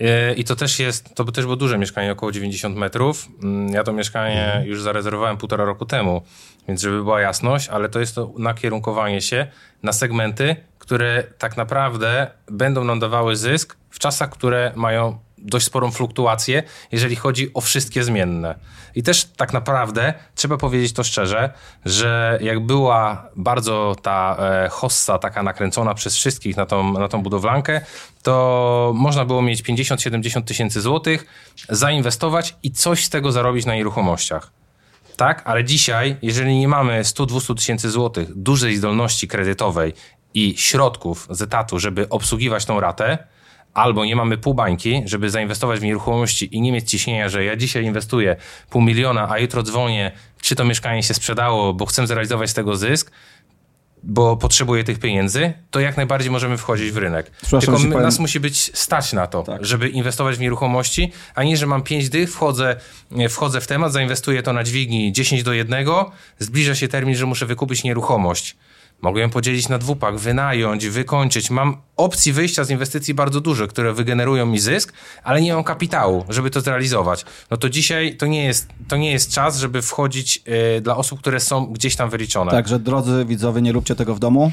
E, I to też jest, to też było duże mieszkanie, około 90 metrów. Mm, ja to mieszkanie mhm. już zarezerwowałem półtora roku temu, więc żeby była jasność, ale to jest to nakierunkowanie się na segmenty, które tak naprawdę będą nam dawały zysk w czasach, które mają dość sporą fluktuację, jeżeli chodzi o wszystkie zmienne. I też tak naprawdę trzeba powiedzieć to szczerze, że jak była bardzo ta e, hossa taka nakręcona przez wszystkich na tą, na tą budowlankę, to można było mieć 50-70 tysięcy złotych, zainwestować i coś z tego zarobić na nieruchomościach. Tak, ale dzisiaj, jeżeli nie mamy 100-200 tysięcy złotych dużej zdolności kredytowej i środków z etatu, żeby obsługiwać tą ratę, albo nie mamy pół bańki, żeby zainwestować w nieruchomości i nie mieć ciśnienia, że ja dzisiaj inwestuję pół miliona, a jutro dzwonię, czy to mieszkanie się sprzedało, bo chcę zrealizować z tego zysk, bo potrzebuję tych pieniędzy, to jak najbardziej możemy wchodzić w rynek. Przepraszam, Tylko my, powiem- nas musi być stać na to, Tak. żeby inwestować w nieruchomości, a nie, że mam 5 dych, wchodzę, nie, wchodzę w temat, zainwestuję to na dźwigni 10 do 1, zbliża się termin, że muszę wykupić nieruchomość. Mogę ją podzielić na dwupak, wynająć, wykończyć. Mam opcji wyjścia z inwestycji bardzo duże, które wygenerują mi zysk, ale nie mam kapitału, żeby to zrealizować. No to dzisiaj to nie jest, to nie jest czas, żeby wchodzić e, dla osób, które są gdzieś tam wyliczone. Także drodzy widzowie, nie róbcie tego w domu.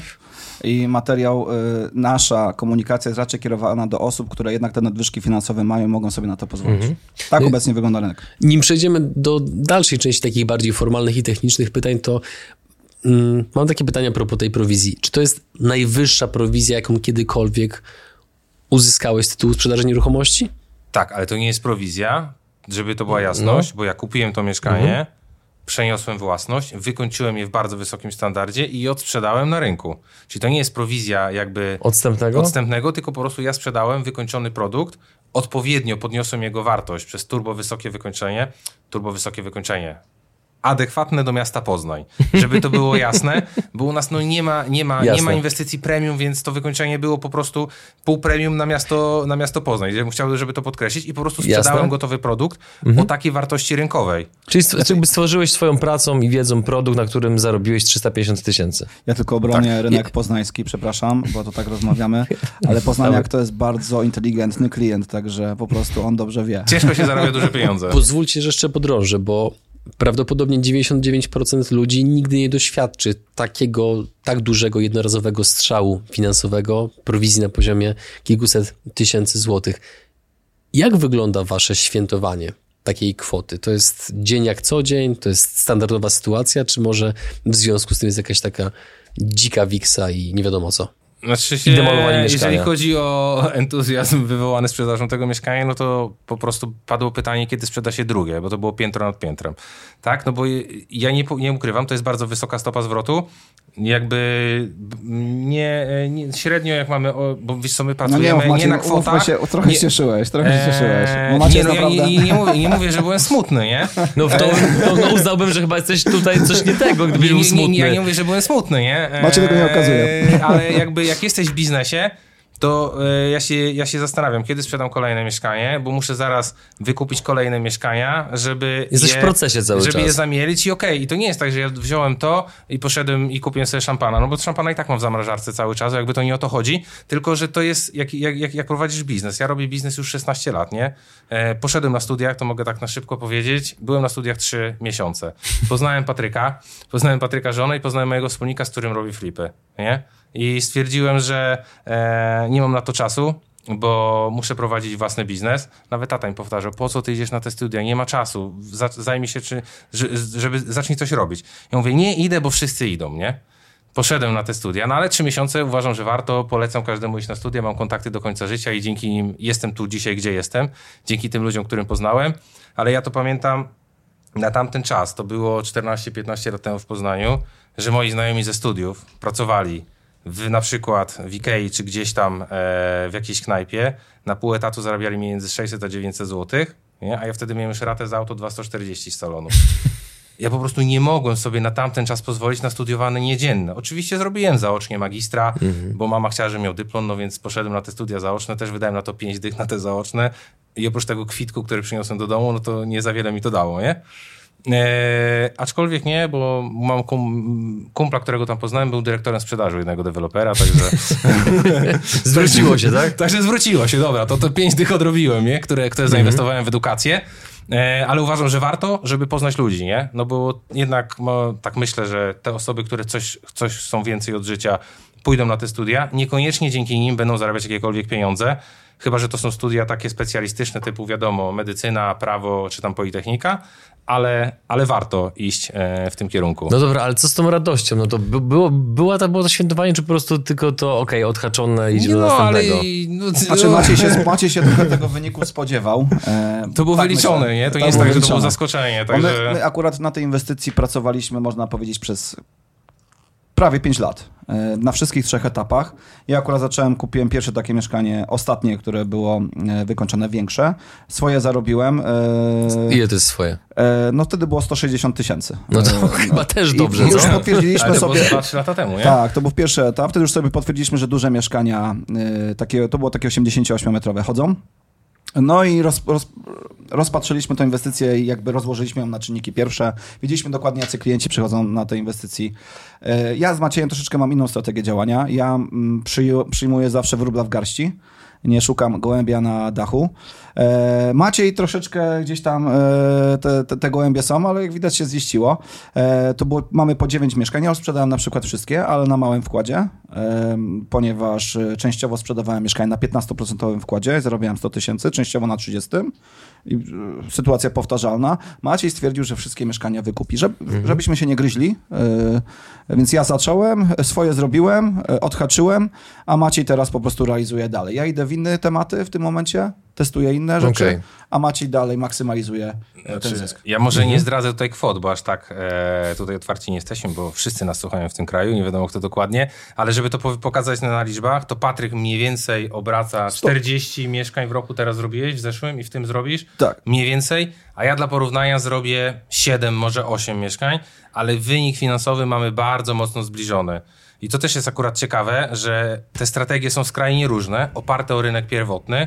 I materiał, y, nasza komunikacja jest raczej kierowana do osób, które jednak te nadwyżki finansowe mają i mogą sobie na to pozwolić. Tak obecnie wygląda rynek. Nim przejdziemy do dalszej części takich bardziej formalnych i technicznych pytań, to mam takie pytanie a propos tej prowizji. Czy to jest najwyższa prowizja, jaką kiedykolwiek uzyskałeś z tytułu sprzedaży nieruchomości? Tak, ale to nie jest prowizja, żeby to była jasność, bo ja kupiłem to mieszkanie, przeniosłem własność, wykończyłem je w bardzo wysokim standardzie i odsprzedałem na rynku. Czyli to nie jest prowizja jakby Odstępnego? odstępnego, tylko po prostu ja sprzedałem wykończony produkt, odpowiednio podniosłem jego wartość przez turbo wysokie wykończenie, turbo wysokie wykończenie. Adekwatne do miasta Poznań. Żeby to było jasne, bo u nas no nie ma, nie ma, nie Jasne. ma inwestycji premium, więc to wykończenie było po prostu pół premium na miasto, na miasto Poznań. Ja bym chciał, żeby to podkreślić i po prostu sprzedałem Jasne. gotowy produkt o takiej wartości rynkowej. Czyli st- jakby stworzyłeś swoją pracą i wiedzą produkt, na którym zarobiłeś 350 tysięcy. Ja tylko obronię Tak. rynek poznański, przepraszam, bo to tak rozmawiamy, ale Poznaniak to jest bardzo inteligentny klient, także po prostu on dobrze wie. Ciężko się zarabia duże pieniądze. Pozwólcie, że jeszcze podrążę, bo prawdopodobnie 99% ludzi nigdy nie doświadczy takiego, tak dużego jednorazowego strzału finansowego, prowizji na poziomie kilkuset tysięcy złotych. Jak wygląda wasze świętowanie takiej kwoty? To jest dzień jak co dzień? To jest standardowa sytuacja? Czy może w związku z tym jest jakaś taka dzika wiksa i nie wiadomo co? Znaczy się, I demolowanie jeżeli mieszkania. chodzi o entuzjazm wywołany sprzedażą tego mieszkania, no to po prostu padło pytanie, kiedy sprzeda się drugie, bo to było piętro nad piętrem. Tak, no bo ja nie, nie ukrywam, to jest bardzo wysoka stopa zwrotu. Jakby nie, nie średnio jak mamy, o, bo wiesz co, my No pracujemy nie, mów, nie Maciej, na kwotach. się, trochę nie, się cieszyłeś, trochę się cieszyłeś. Bo Eee, Maciej nie, no, ja naprawdę... nie, nie, mówię, nie mówię, że byłem smutny, nie? No, w to, no, no uznałbym, że chyba jesteś tutaj coś nie tego, gdybyś Nie, był nie, nie, smutny. ja nie mówię, że byłem smutny, nie? Maciej tego nie okazuje. Eee, Ale jakby jak jesteś w biznesie, to e, ja się, ja się zastanawiam, kiedy sprzedam kolejne mieszkanie, bo muszę zaraz wykupić kolejne mieszkania, żeby Jesteś je, w procesie cały żeby czas. je zamielić i okej, i to nie jest tak, że ja wziąłem to i poszedłem i kupiłem sobie szampana, no bo szampana i tak mam w zamrażarce cały czas, jakby to nie o to chodzi, tylko, że to jest, jak, jak, jak, jak prowadzisz biznes, ja robię biznes już 16 lat, nie? E, poszedłem na studiach, to mogę tak na szybko powiedzieć, byłem na studiach 3 miesiące, poznałem Patryka, poznałem Patryka żonę i poznałem mojego wspólnika, z którym robi flipy, nie? I stwierdziłem, że e, nie mam na to czasu, bo muszę prowadzić własny biznes. Nawet tata mi powtarzał, po co ty idziesz na te studia? Nie ma czasu. Za, zajmij się, czy, że- żeby zacznij coś robić. Ja mówię, nie idę, bo wszyscy idą, nie? Poszedłem na te studia, no ale trzy miesiące uważam, że warto. Polecam każdemu iść na studia. Mam kontakty do końca życia i dzięki nim jestem tu dzisiaj, gdzie jestem. Dzięki tym ludziom, którym poznałem. Ale ja to pamiętam na tamten czas, to było 14-15 lat temu w Poznaniu, że moi znajomi ze studiów pracowali w, na przykład w Ikei czy gdzieś tam e, w jakiejś knajpie, na pół etatu zarabiali między 600 a 900 zł, nie? a ja wtedy miałem już ratę za auto 240 z salonu. Ja po prostu nie mogłem sobie na tamten czas pozwolić na studiowane niedzienne. Oczywiście zrobiłem zaocznie magistra, bo mama chciała, żebym miał dyplom, no więc poszedłem na te studia zaoczne, też wydałem na to 5 dych na te zaoczne i oprócz tego kwitku, który przyniosłem do domu, no to nie za wiele mi to dało, nie? E, aczkolwiek nie, bo mam kum, kumpla, którego tam poznałem, był dyrektorem sprzedaży jednego dewelopera, także... Zwróciło się, tak? Także zwróciło się, dobra, to to pięć dych odrobiłem, nie? Które, które zainwestowałem w edukację. E, ale uważam, że warto, żeby poznać ludzi, nie? No bo jednak no, tak myślę, że te osoby, które coś, coś chcą więcej od życia, pójdą na te studia, niekoniecznie dzięki nim będą zarabiać jakiekolwiek pieniądze, chyba, że to są studia takie specjalistyczne typu, wiadomo, medycyna, prawo czy tam politechnika, ale, ale warto iść e, w tym kierunku. No dobra, ale co z tą radością? No to by, było, była ta, było to świętowanie, czy po prostu tylko to, okej, odhaczone, idziemy do no, ale... następnego? No, Znaczy Maciej się, Maciej się trochę tego wyniku spodziewał. E, To było tak wyliczone, myślę. nie? To nie jest tak, że to było zaskoczenie. Także... My, my akurat na tej inwestycji pracowaliśmy, można powiedzieć, przez prawie 5 lat. E, na wszystkich trzech etapach. Ja akurat zacząłem, kupiłem pierwsze takie mieszkanie, ostatnie, które było e, wykończone, większe. Swoje zarobiłem. e, Ile to jest swoje? No wtedy było 160 tysięcy. No to E, chyba też i dobrze, Już co? potwierdziliśmy Ale to było sobie... 2-3 lata temu, nie? Tak, to był pierwszy etap. Wtedy już sobie potwierdziliśmy, że duże mieszkania, takie, to było takie 88-metrowe, chodzą. No i roz, roz, rozpatrzyliśmy tę inwestycję i jakby rozłożyliśmy ją na czynniki pierwsze. Wiedzieliśmy dokładnie, jacy klienci przychodzą na te inwestycji. Y, Ja z Maciejem troszeczkę mam inną strategię działania. Ja mm, przyjmuję zawsze wróbla w garści. Nie szukam gołębia na dachu. E, Maciej troszeczkę gdzieś tam e, te, te, te gołębie są, ale jak widać się ziściło. E, to było, mamy po 9 mieszkań. Ja sprzedałem na przykład wszystkie, ale na małym wkładzie, e, ponieważ e, częściowo sprzedawałem mieszkania na 15% wkładzie, zarobiłem 100 tysięcy, częściowo na 30. E, sytuacja powtarzalna. Maciej stwierdził, że wszystkie mieszkania wykupi, żeby, żebyśmy się nie gryźli. E, więc ja zacząłem, swoje zrobiłem, e, odhaczyłem, a Maciej teraz po prostu realizuje dalej. Ja idę w inne tematy w tym momencie, testuję inne rzeczy, Okej. a Maciej dalej maksymalizuje e, ten Znaczy, zysk. Ja może nie zdradzę tutaj kwot, bo aż tak e, tutaj otwarci nie jesteśmy, bo wszyscy nas słuchają w tym kraju, nie wiadomo kto dokładnie, ale żeby to po- pokazać na, na liczbach, to Patryk mniej więcej obraca 40 mieszkań w roku teraz zrobiłeś w zeszłym i w tym zrobisz? Tak. Mniej więcej, a ja dla porównania zrobię 7, może 8 mieszkań, ale wynik finansowy mamy bardzo mocno zbliżony. I to też jest akurat ciekawe, że te strategie są skrajnie różne, oparte o rynek pierwotny.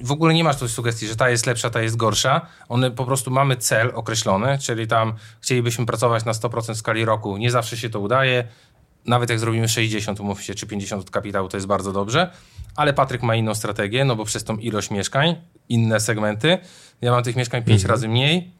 W ogóle nie masz tu sugestii, że ta jest lepsza, ta jest gorsza. One po prostu mamy cel określony, czyli tam chcielibyśmy pracować na 100% w skali roku. Nie zawsze się to udaje. Nawet jak zrobimy 60, umówmy się, czy 50 od kapitału, to jest bardzo dobrze. Ale Patryk ma inną strategię, no bo przez tą ilość mieszkań, inne segmenty. Ja mam tych mieszkań 5 razy mniej,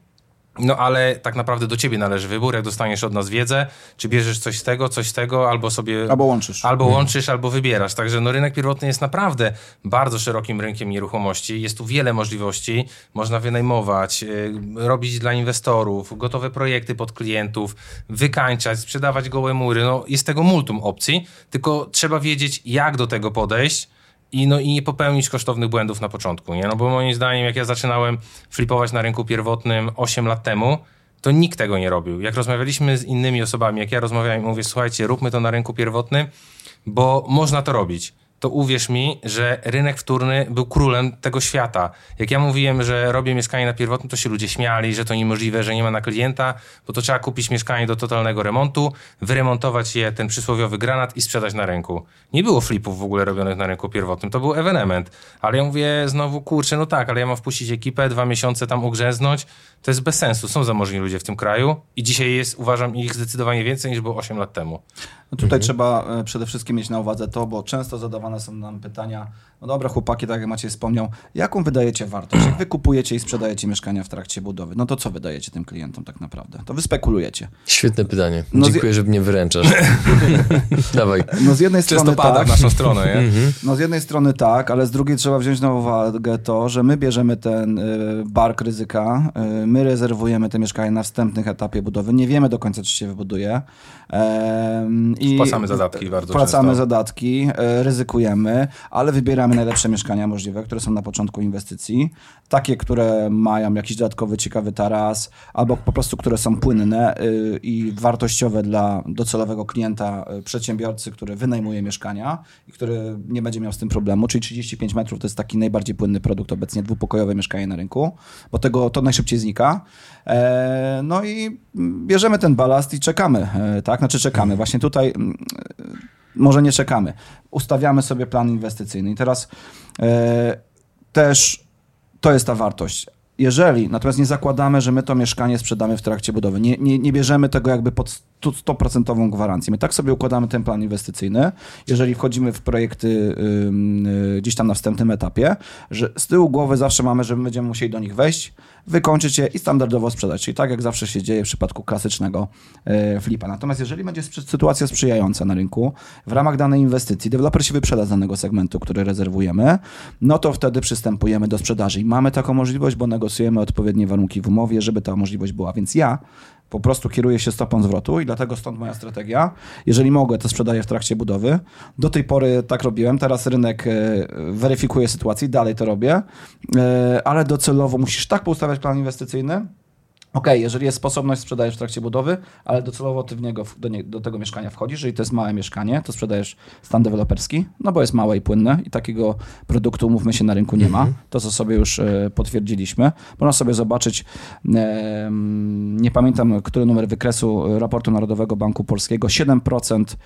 no ale tak naprawdę do ciebie należy wybór, jak dostaniesz od nas wiedzę, czy bierzesz coś z tego, coś z tego, albo sobie... Albo łączysz. Albo łączysz, albo wybierasz. Także no, rynek pierwotny jest naprawdę bardzo szerokim rynkiem nieruchomości. Jest tu wiele możliwości. Można wynajmować, y, robić dla inwestorów, gotowe projekty pod klientów, wykańczać, sprzedawać gołe mury. No, jest tego multum opcji, tylko trzeba wiedzieć, jak do tego podejść. I, no, I nie popełnić kosztownych błędów na początku, nie? No bo moim zdaniem, jak ja zaczynałem flipować na rynku pierwotnym 8 lat temu, to nikt tego nie robił. Jak rozmawialiśmy z innymi osobami, jak ja rozmawiałem, mówię, słuchajcie, róbmy to na rynku pierwotnym, bo można to robić. To uwierz mi, że rynek wtórny był królem tego świata. Jak ja mówiłem, że robię mieszkanie na pierwotnym, to się ludzie śmiali, że to niemożliwe, że nie ma na klienta, bo to trzeba kupić mieszkanie do totalnego remontu, wyremontować je, ten przysłowiowy granat i sprzedać na rynku. Nie było flipów w ogóle robionych na rynku pierwotnym, to był ewenement. Ale ja mówię znowu, kurczę, no tak, ale ja mam wpuścić ekipę, dwa miesiące tam ugrzęznąć, to jest bez sensu. Są zamożni ludzie w tym kraju i dzisiaj jest, uważam, ich zdecydowanie więcej niż było 8 lat temu. No tutaj trzeba e, przede wszystkim mieć na uwadze to, bo często zadawane są nam pytania, no dobra chłopaki, tak jak Maciej wspomniał, jaką wydajecie wartość? Jak wy kupujecie i sprzedajecie mieszkania w trakcie budowy? No to co wydajecie tym klientom tak naprawdę? To wy spekulujecie. Świetne pytanie. No Dziękuję, że mnie wyręczasz. Dawaj. No z jednej Często strony pada tak, w naszą stronę, nie? no z jednej strony tak, ale z drugiej trzeba wziąć na uwagę to, że my bierzemy ten y, bark ryzyka, y, my rezerwujemy te mieszkania na wstępnych etapie budowy, nie wiemy do końca, czy się wybuduje. Em, i Wpłacamy zadatki bardzo Wpłacamy często. zadatki, e, ryzykujemy, ale wybieramy najlepsze mieszkania możliwe, które są na początku inwestycji. Takie, które mają jakiś dodatkowy, ciekawy taras, albo po prostu, które są płynne y, i wartościowe dla docelowego klienta, y, przedsiębiorcy, który wynajmuje mieszkania i który nie będzie miał z tym problemu. Czyli 35 metrów to jest taki najbardziej płynny produkt obecnie, dwupokojowe mieszkanie na rynku, bo tego to najszybciej znika. E, No i bierzemy ten balast i czekamy, e, tak? Znaczy czekamy. Właśnie tutaj mm, może nie czekamy. Ustawiamy sobie plan inwestycyjny. I teraz e, też to jest ta wartość. Jeżeli, natomiast nie zakładamy, że my to mieszkanie sprzedamy w trakcie budowy, nie, nie, nie bierzemy tego jakby pod stu- 100% gwarancję. My tak sobie układamy ten plan inwestycyjny, jeżeli wchodzimy w projekty ym, y, gdzieś tam na wstępnym etapie, że z tyłu głowy zawsze mamy, że my będziemy musieli do nich wejść, wykończyć je i standardowo sprzedać. Czyli tak jak zawsze się dzieje w przypadku klasycznego e, flipa. Natomiast jeżeli będzie sytuacja sprzyjająca na rynku, w ramach danej inwestycji, deweloper się wyprzeda z danego segmentu, który rezerwujemy, no to wtedy przystępujemy do sprzedaży. I mamy taką możliwość, bo negocjujemy odpowiednie warunki w umowie, żeby ta możliwość była. Więc ja po prostu kieruję się stopą zwrotu i dlatego stąd moja strategia. Jeżeli mogę, to sprzedaję w trakcie budowy. Do tej pory tak robiłem, teraz rynek e, weryfikuje sytuację, dalej to robię, E, ale docelowo musisz tak poustawiać plan inwestycyjny, Okej, okay, jeżeli jest sposobność, sprzedajesz w trakcie budowy, ale docelowo ty w niego, do, nie, do, tego mieszkania wchodzisz. Jeżeli to jest małe mieszkanie, to sprzedajesz stan deweloperski, no bo jest małe i płynne i takiego produktu, umówmy się, na rynku nie ma. Mhm. To, co sobie już e, potwierdziliśmy. Można sobie zobaczyć, e, nie pamiętam, który numer wykresu raportu Narodowego Banku Polskiego, 7%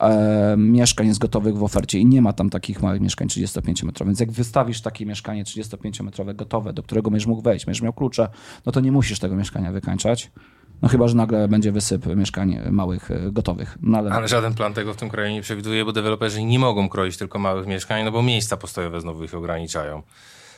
e, mieszkań jest gotowych w ofercie i nie ma tam takich małych mieszkań 35-metrowych. Więc jak wystawisz takie mieszkanie 35-metrowe gotowe, do którego będziesz mógł wejść, będziesz miał klucze, no to nie musisz tego mieszkania mieszkania wykańczać. No chyba, że nagle będzie wysyp mieszkań małych, e, gotowych. No ale... ale... żaden plan tego w tym kraju nie przewiduje, bo deweloperzy nie mogą kroić tylko małych mieszkań, no bo miejsca postojowe znowu ich ograniczają.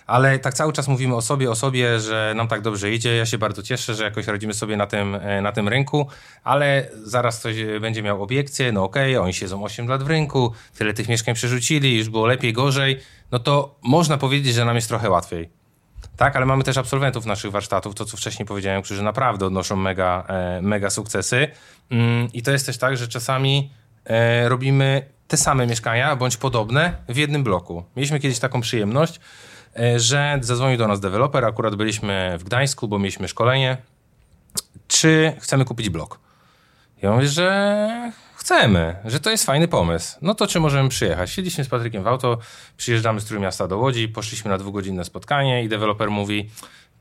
Ale tak cały czas mówimy o sobie, o sobie, że nam tak dobrze idzie. Ja się bardzo cieszę, że jakoś radzimy sobie na tym, e, na tym rynku, ale zaraz ktoś będzie miał obiekcję, no okej, okay, oni siedzą 8 lat w rynku, tyle tych mieszkań przerzucili, już było lepiej, gorzej, no to można powiedzieć, że nam jest trochę łatwiej. Tak, ale mamy też absolwentów naszych warsztatów, to co wcześniej powiedziałem, którzy naprawdę odnoszą mega, e, mega sukcesy. Mm, I to jest też tak, że czasami e, robimy te same mieszkania, bądź podobne w jednym bloku. Mieliśmy kiedyś taką przyjemność, e, że zadzwonił do nas deweloper, akurat byliśmy w Gdańsku, bo mieliśmy szkolenie, czy chcemy kupić blok. Ja mówię, że chcemy, że to jest fajny pomysł. No to czy możemy przyjechać? Siedliśmy z Patrykiem w auto, przyjeżdżamy z Trójmiasta do Łodzi, poszliśmy na dwugodzinne spotkanie i deweloper mówi,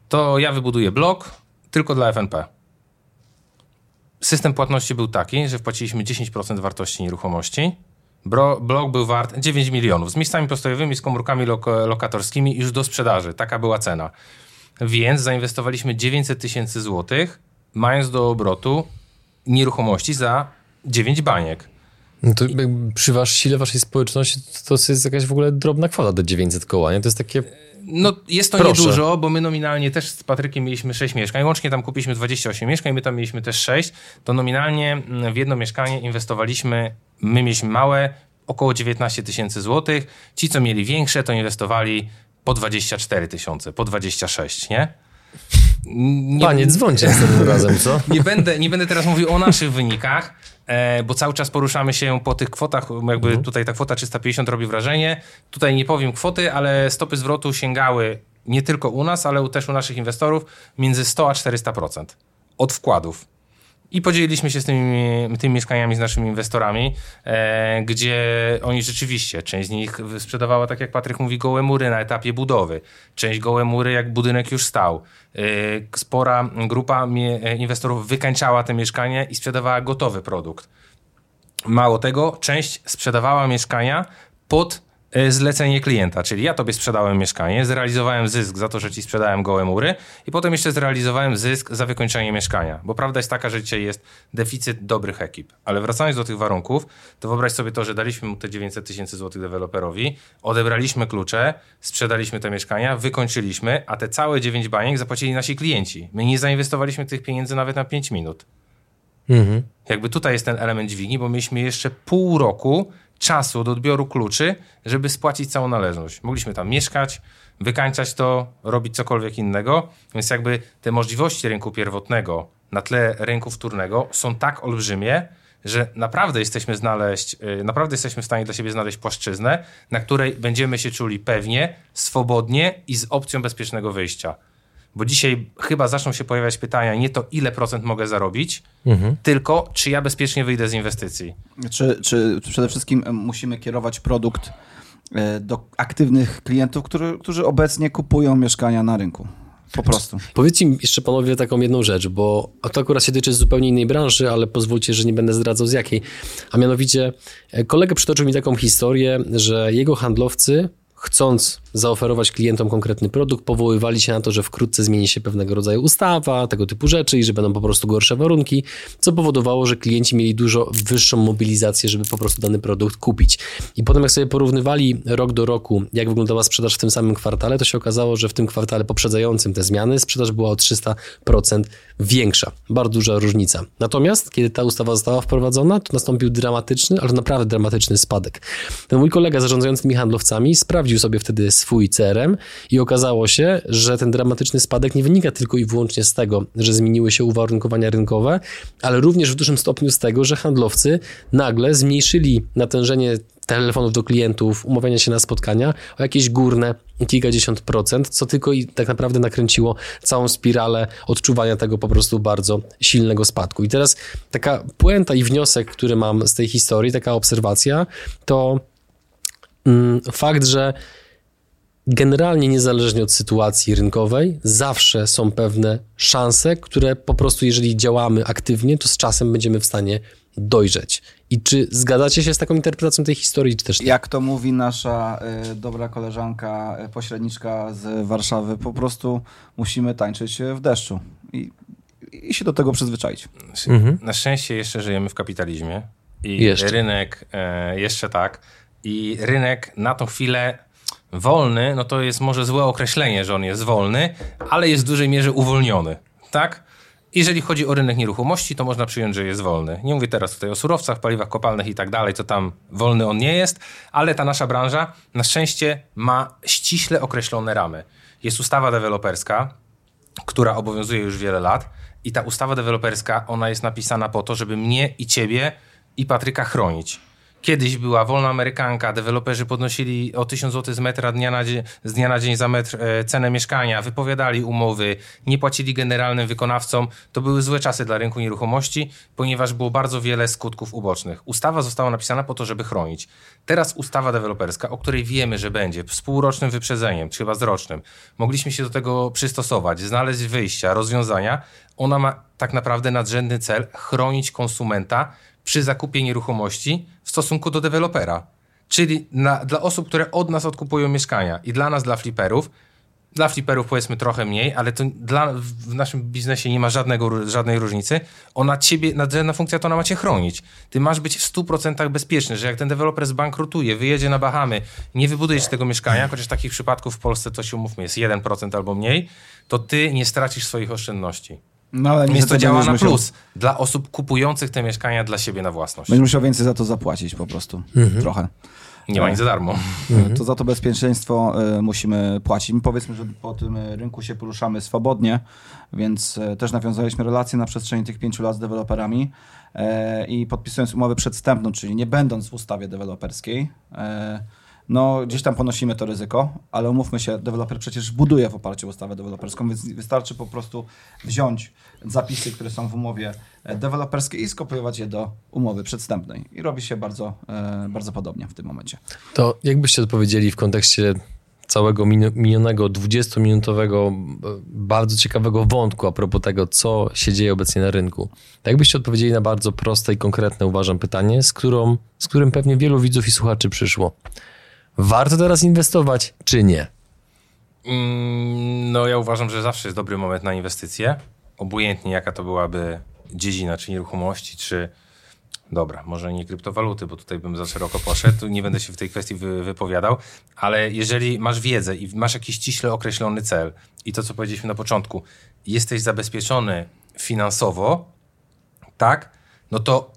to ja wybuduję blok tylko dla FNP. System płatności był taki, że wpłaciliśmy 10% wartości nieruchomości. Bro, blok był wart 9 milionów z miejscami postojowymi, z komórkami lok lokatorskimi już do sprzedaży. Taka była cena. Więc zainwestowaliśmy 900 tysięcy złotych, mając do obrotu nieruchomości za 9 baniek. No to przy wasz, sile waszej społeczności to, to jest jakaś w ogóle drobna kwota do 900 koła, nie? To jest takie... No jest to Proszę. niedużo, bo my nominalnie też z Patrykiem mieliśmy 6 mieszkań, łącznie tam kupiliśmy 28 mieszkań, my tam mieliśmy też 6, to nominalnie mm, w jedno mieszkanie inwestowaliśmy, my mieliśmy małe, około 19 tysięcy złotych, ci co mieli większe to inwestowali po 24 tysiące, po 26, nie? Nie, Panie, dzwońcie następnym razem, co? Nie będę, nie będę teraz mówił o naszych wynikach, e, bo cały czas poruszamy się po tych kwotach, jakby mhm. tutaj ta kwota 350 robi wrażenie. Tutaj nie powiem kwoty, ale stopy zwrotu sięgały nie tylko u nas, ale też u naszych inwestorów między 100 a 400% od wkładów. I podzieliliśmy się z tymi, tymi mieszkaniami z naszymi inwestorami, e, gdzie oni rzeczywiście, część z nich sprzedawała, tak jak Patryk mówi, gołe mury na etapie budowy. Część gołe mury, jak budynek już stał. E, spora grupa e, inwestorów wykańczała te mieszkania i sprzedawała gotowy produkt. Mało tego, część sprzedawała mieszkania pod zlecenie klienta, czyli ja tobie sprzedałem mieszkanie, zrealizowałem zysk za to, że ci sprzedałem gołe mury i potem jeszcze zrealizowałem zysk za wykończenie mieszkania, bo prawda jest taka, że dzisiaj jest deficyt dobrych ekip. Ale wracając do tych warunków, to wyobraź sobie to, że daliśmy mu te 900 tysięcy złotych deweloperowi, odebraliśmy klucze, sprzedaliśmy te mieszkania, wykończyliśmy, a te całe 9 baniek zapłacili nasi klienci. My nie zainwestowaliśmy tych pieniędzy nawet na 5 minut. Mhm. Jakby tutaj jest ten element dźwigni, bo mieliśmy jeszcze pół roku czasu do odbioru kluczy, żeby spłacić całą należność. Mogliśmy tam mieszkać, wykańczać to, robić cokolwiek innego, więc jakby te możliwości rynku pierwotnego na tle rynku wtórnego są tak olbrzymie, że naprawdę jesteśmy znaleźć, y, naprawdę jesteśmy w stanie dla siebie znaleźć płaszczyznę, na której będziemy się czuli pewnie, swobodnie i z opcją bezpiecznego wyjścia. Bo dzisiaj chyba zaczną się pojawiać pytania nie to, ile procent mogę zarobić, mhm. tylko czy ja bezpiecznie wyjdę z inwestycji. Czy, czy przede wszystkim musimy kierować produkt e, do aktywnych klientów, którzy, którzy obecnie kupują mieszkania na rynku. Po prostu. Powiedzcie mi jeszcze panowie taką jedną rzecz, bo to akurat się tyczy zupełnie innej branży, ale pozwólcie, że nie będę zdradzał z jakiej. A mianowicie e, kolega przytoczył mi taką historię, że jego handlowcy chcąc zaoferować klientom konkretny produkt, powoływali się na to, że wkrótce zmieni się pewnego rodzaju ustawa, tego typu rzeczy i że będą po prostu gorsze warunki, co powodowało, że klienci mieli dużo wyższą mobilizację, żeby po prostu dany produkt kupić. I potem jak sobie porównywali rok do roku, jak wyglądała sprzedaż w tym samym kwartale, to się okazało, że w tym kwartale poprzedzającym te zmiany sprzedaż była o 300% większa. Bardzo duża różnica. Natomiast kiedy ta ustawa została wprowadzona, to nastąpił dramatyczny, ale naprawdę dramatyczny spadek. Ten mój kolega zarządzający tymi handlowcami sprawdził sprawdził sobie wtedy swój CRM i okazało się, że ten dramatyczny spadek nie wynika tylko i wyłącznie z tego, że zmieniły się uwarunkowania rynkowe, ale również w dużym stopniu z tego, że handlowcy nagle zmniejszyli natężenie telefonów do klientów, umawiania się na spotkania o jakieś górne kilkadziesiąt procent, co tylko i tak naprawdę nakręciło całą spiralę odczuwania tego po prostu bardzo silnego spadku. I teraz taka puenta i wniosek, który mam z tej historii, taka obserwacja, to fakt, że generalnie niezależnie od sytuacji rynkowej, zawsze są pewne szanse, które po prostu, jeżeli działamy aktywnie, to z czasem będziemy w stanie dojrzeć. I czy zgadzacie się z taką interpretacją tej historii, czy też nie? Jak to mówi nasza y, dobra koleżanka, y, pośredniczka z Warszawy, po prostu musimy tańczyć w deszczu i, i się do tego przyzwyczaić. Mhm. Na szczęście jeszcze żyjemy w kapitalizmie i Jeszcze. rynek e, jeszcze tak. I rynek na tą chwilę wolny, no to jest może złe określenie, że on jest wolny, ale jest w dużej mierze uwolniony, tak? Jeżeli chodzi o rynek nieruchomości, to można przyjąć, że jest wolny. Nie mówię teraz tutaj o surowcach, paliwach kopalnych i tak dalej, to tam wolny on nie jest, ale ta nasza branża na szczęście ma ściśle określone ramy. Jest ustawa deweloperska, która obowiązuje już wiele lat i ta ustawa deweloperska, ona jest napisana po to, żeby mnie i ciebie i Patryka chronić. Kiedyś była wolna amerykanka, deweloperzy podnosili o 1000 zł z metra dnia na dzień, z dnia na dzień za metr e, cenę mieszkania, wypowiadali umowy, nie płacili generalnym wykonawcom. To były złe czasy dla rynku nieruchomości, ponieważ było bardzo wiele skutków ubocznych. Ustawa została napisana po to, żeby chronić. Teraz ustawa deweloperska, o której wiemy, że będzie z półrocznym wyprzedzeniem, czy chyba z rocznym, mogliśmy się do tego przystosować, znaleźć wyjścia, rozwiązania. Ona ma tak naprawdę nadrzędny cel chronić konsumenta przy zakupie nieruchomości w stosunku do dewelopera. Czyli na, dla osób, które od nas odkupują mieszkania i dla nas, dla fliperów, dla fliperów powiedzmy trochę mniej, ale to dla, w naszym biznesie nie ma żadnego, żadnej różnicy. Ona ciebie, nadrzędna funkcja to ona ma cię chronić. Ty masz być w 100% bezpieczny, że jak ten deweloper zbankrutuje, wyjedzie na Bahamy, nie wybudujesz tego mieszkania, chociaż takich przypadków w Polsce to się umówmy jest 1% albo mniej, to ty nie stracisz swoich oszczędności. No, ale Więc to działa na musiał- plus dla osób kupujących te mieszkania dla siebie na własność. Będziesz musiał więcej za to zapłacić po prostu. Mhm. Trochę. Nie ma nic za darmo. To za to bezpieczeństwo y, musimy płacić. My powiedzmy, że po tym y, rynku się poruszamy swobodnie, więc y, też nawiązaliśmy relacje na przestrzeni tych pięciu lat z deweloperami y, i podpisując umowę przedstępną, czyli nie będąc w ustawie deweloperskiej, no gdzieś tam ponosimy to ryzyko, ale umówmy się, deweloper przecież buduje w oparciu o ustawę deweloperską, więc wystarczy po prostu wziąć zapisy, które są w umowie e, deweloperskiej i skopiować je do umowy przedstępnej. I robi się bardzo, e, bardzo podobnie w tym momencie. To jakbyście odpowiedzieli w kontekście całego minionego 20-minutowego e, bardzo ciekawego wątku a propos tego, co się dzieje obecnie na rynku. To Jakbyście odpowiedzieli na bardzo proste i konkretne, uważam, pytanie, z, którą, z którym pewnie wielu widzów i słuchaczy przyszło. Warto teraz inwestować, czy nie? Mm, No ja uważam, że zawsze jest dobry moment na inwestycje. Obojętnie jaka to byłaby dziedzina, czy nieruchomości, czy dobra, może nie kryptowaluty, bo tutaj bym za szeroko poszedł, nie będę się w tej kwestii wy, wypowiadał, ale jeżeli masz wiedzę i masz jakiś ściśle określony cel i to, co powiedzieliśmy na początku, jesteś zabezpieczony finansowo, tak, no to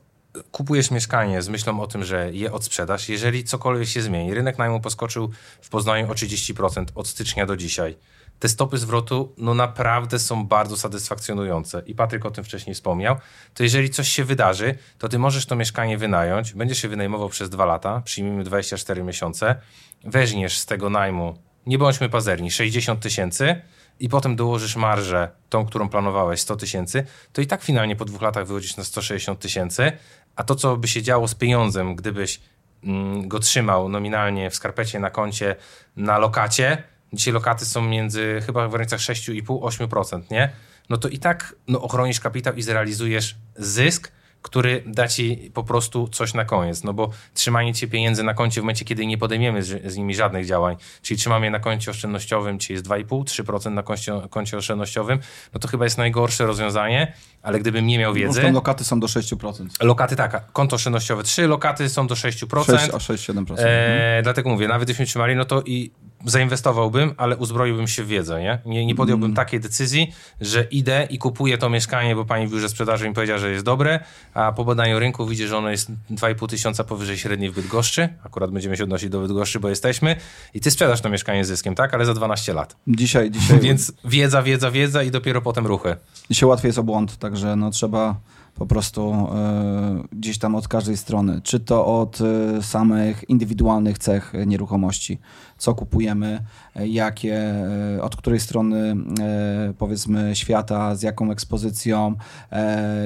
kupujesz mieszkanie z myślą o tym, że je odsprzedasz. Jeżeli cokolwiek się zmieni, rynek najmu poskoczył w Poznaniu o 30% od stycznia do dzisiaj. Te stopy zwrotu no naprawdę są bardzo satysfakcjonujące i Patryk o tym wcześniej wspomniał. To jeżeli coś się wydarzy, to ty możesz to mieszkanie wynająć, będziesz się wynajmował przez dwa lata, przyjmijmy 24 miesiące, weźmiesz z tego najmu, nie bądźmy pazerni, 60 tysięcy i potem dołożysz marżę, tą, którą planowałeś, 100 tysięcy, to i tak finalnie po dwóch latach wychodzisz na 160 tysięcy, a to, co by się działo z pieniądzem, gdybyś mm, go trzymał nominalnie w skarpecie na koncie na lokacie, dzisiaj lokaty są między chyba w granicach 6,5-8%, nie? No to i tak no, ochronisz kapitał i zrealizujesz zysk, który da ci po prostu coś na koniec. No bo trzymanie ci pieniędzy na koncie w momencie, kiedy nie podejmiemy z, z nimi żadnych działań, czyli trzymamy je na koncie oszczędnościowym, czyli jest 2,5-3% na koncie, koncie oszczędnościowym, no to chyba jest najgorsze rozwiązanie, ale gdybym nie miał wiedzy... Zresztą lokaty są do 6%. Lokaty tak, konto oszczędnościowe 3, lokaty są do 6%. 6, a 6-7%. E, dlatego mówię, nawet gdybyśmy trzymali, no to i zainwestowałbym, ale uzbroiłbym się w wiedzę, nie? Nie, nie podjąłbym Mm. takiej decyzji, że idę i kupuję to mieszkanie, bo pani w biurze sprzedaży mi powiedziała, że jest dobre, a po badaniu rynku widzi, że ono jest 2,5 tysiąca powyżej średniej w Bydgoszczy. Akurat będziemy się odnosić do Bydgoszczy, bo jesteśmy. I ty sprzedasz to mieszkanie z zyskiem, tak? Ale za 12 lat. Dzisiaj, dzisiaj, Więc wiedza, wiedza, wiedza i dopiero potem ruchy. dzisiaj łatwiej jest o błąd, także no trzeba po prostu e, gdzieś tam od każdej strony, czy to od e, samych indywidualnych cech nieruchomości, co kupujemy, e, jakie, od której strony powiedzmy świata, z jaką ekspozycją,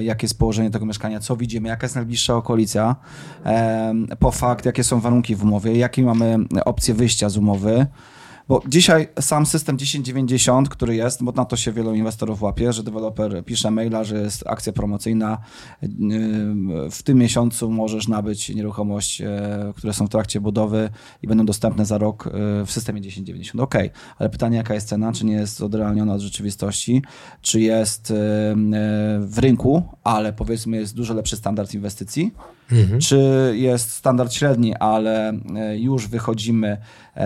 jakie jest położenie tego mieszkania, co widzimy, jaka jest najbliższa okolica, po fakt, jakie są warunki w umowie, jakie mamy opcje wyjścia z umowy, bo dzisiaj sam system 1090, który jest, bo na to się wielu inwestorów łapie, że deweloper pisze maila, że jest akcja promocyjna. yy, W tym miesiącu możesz nabyć nieruchomość, e, które są w trakcie budowy i będą dostępne za rok e, w systemie 1090. Ok, ale pytanie, jaka jest cena? Czy nie jest odrealniona od rzeczywistości? Czy jest w rynku, ale powiedzmy jest dużo lepszy standard inwestycji? Czy jest standard średni, ale e, już wychodzimy e,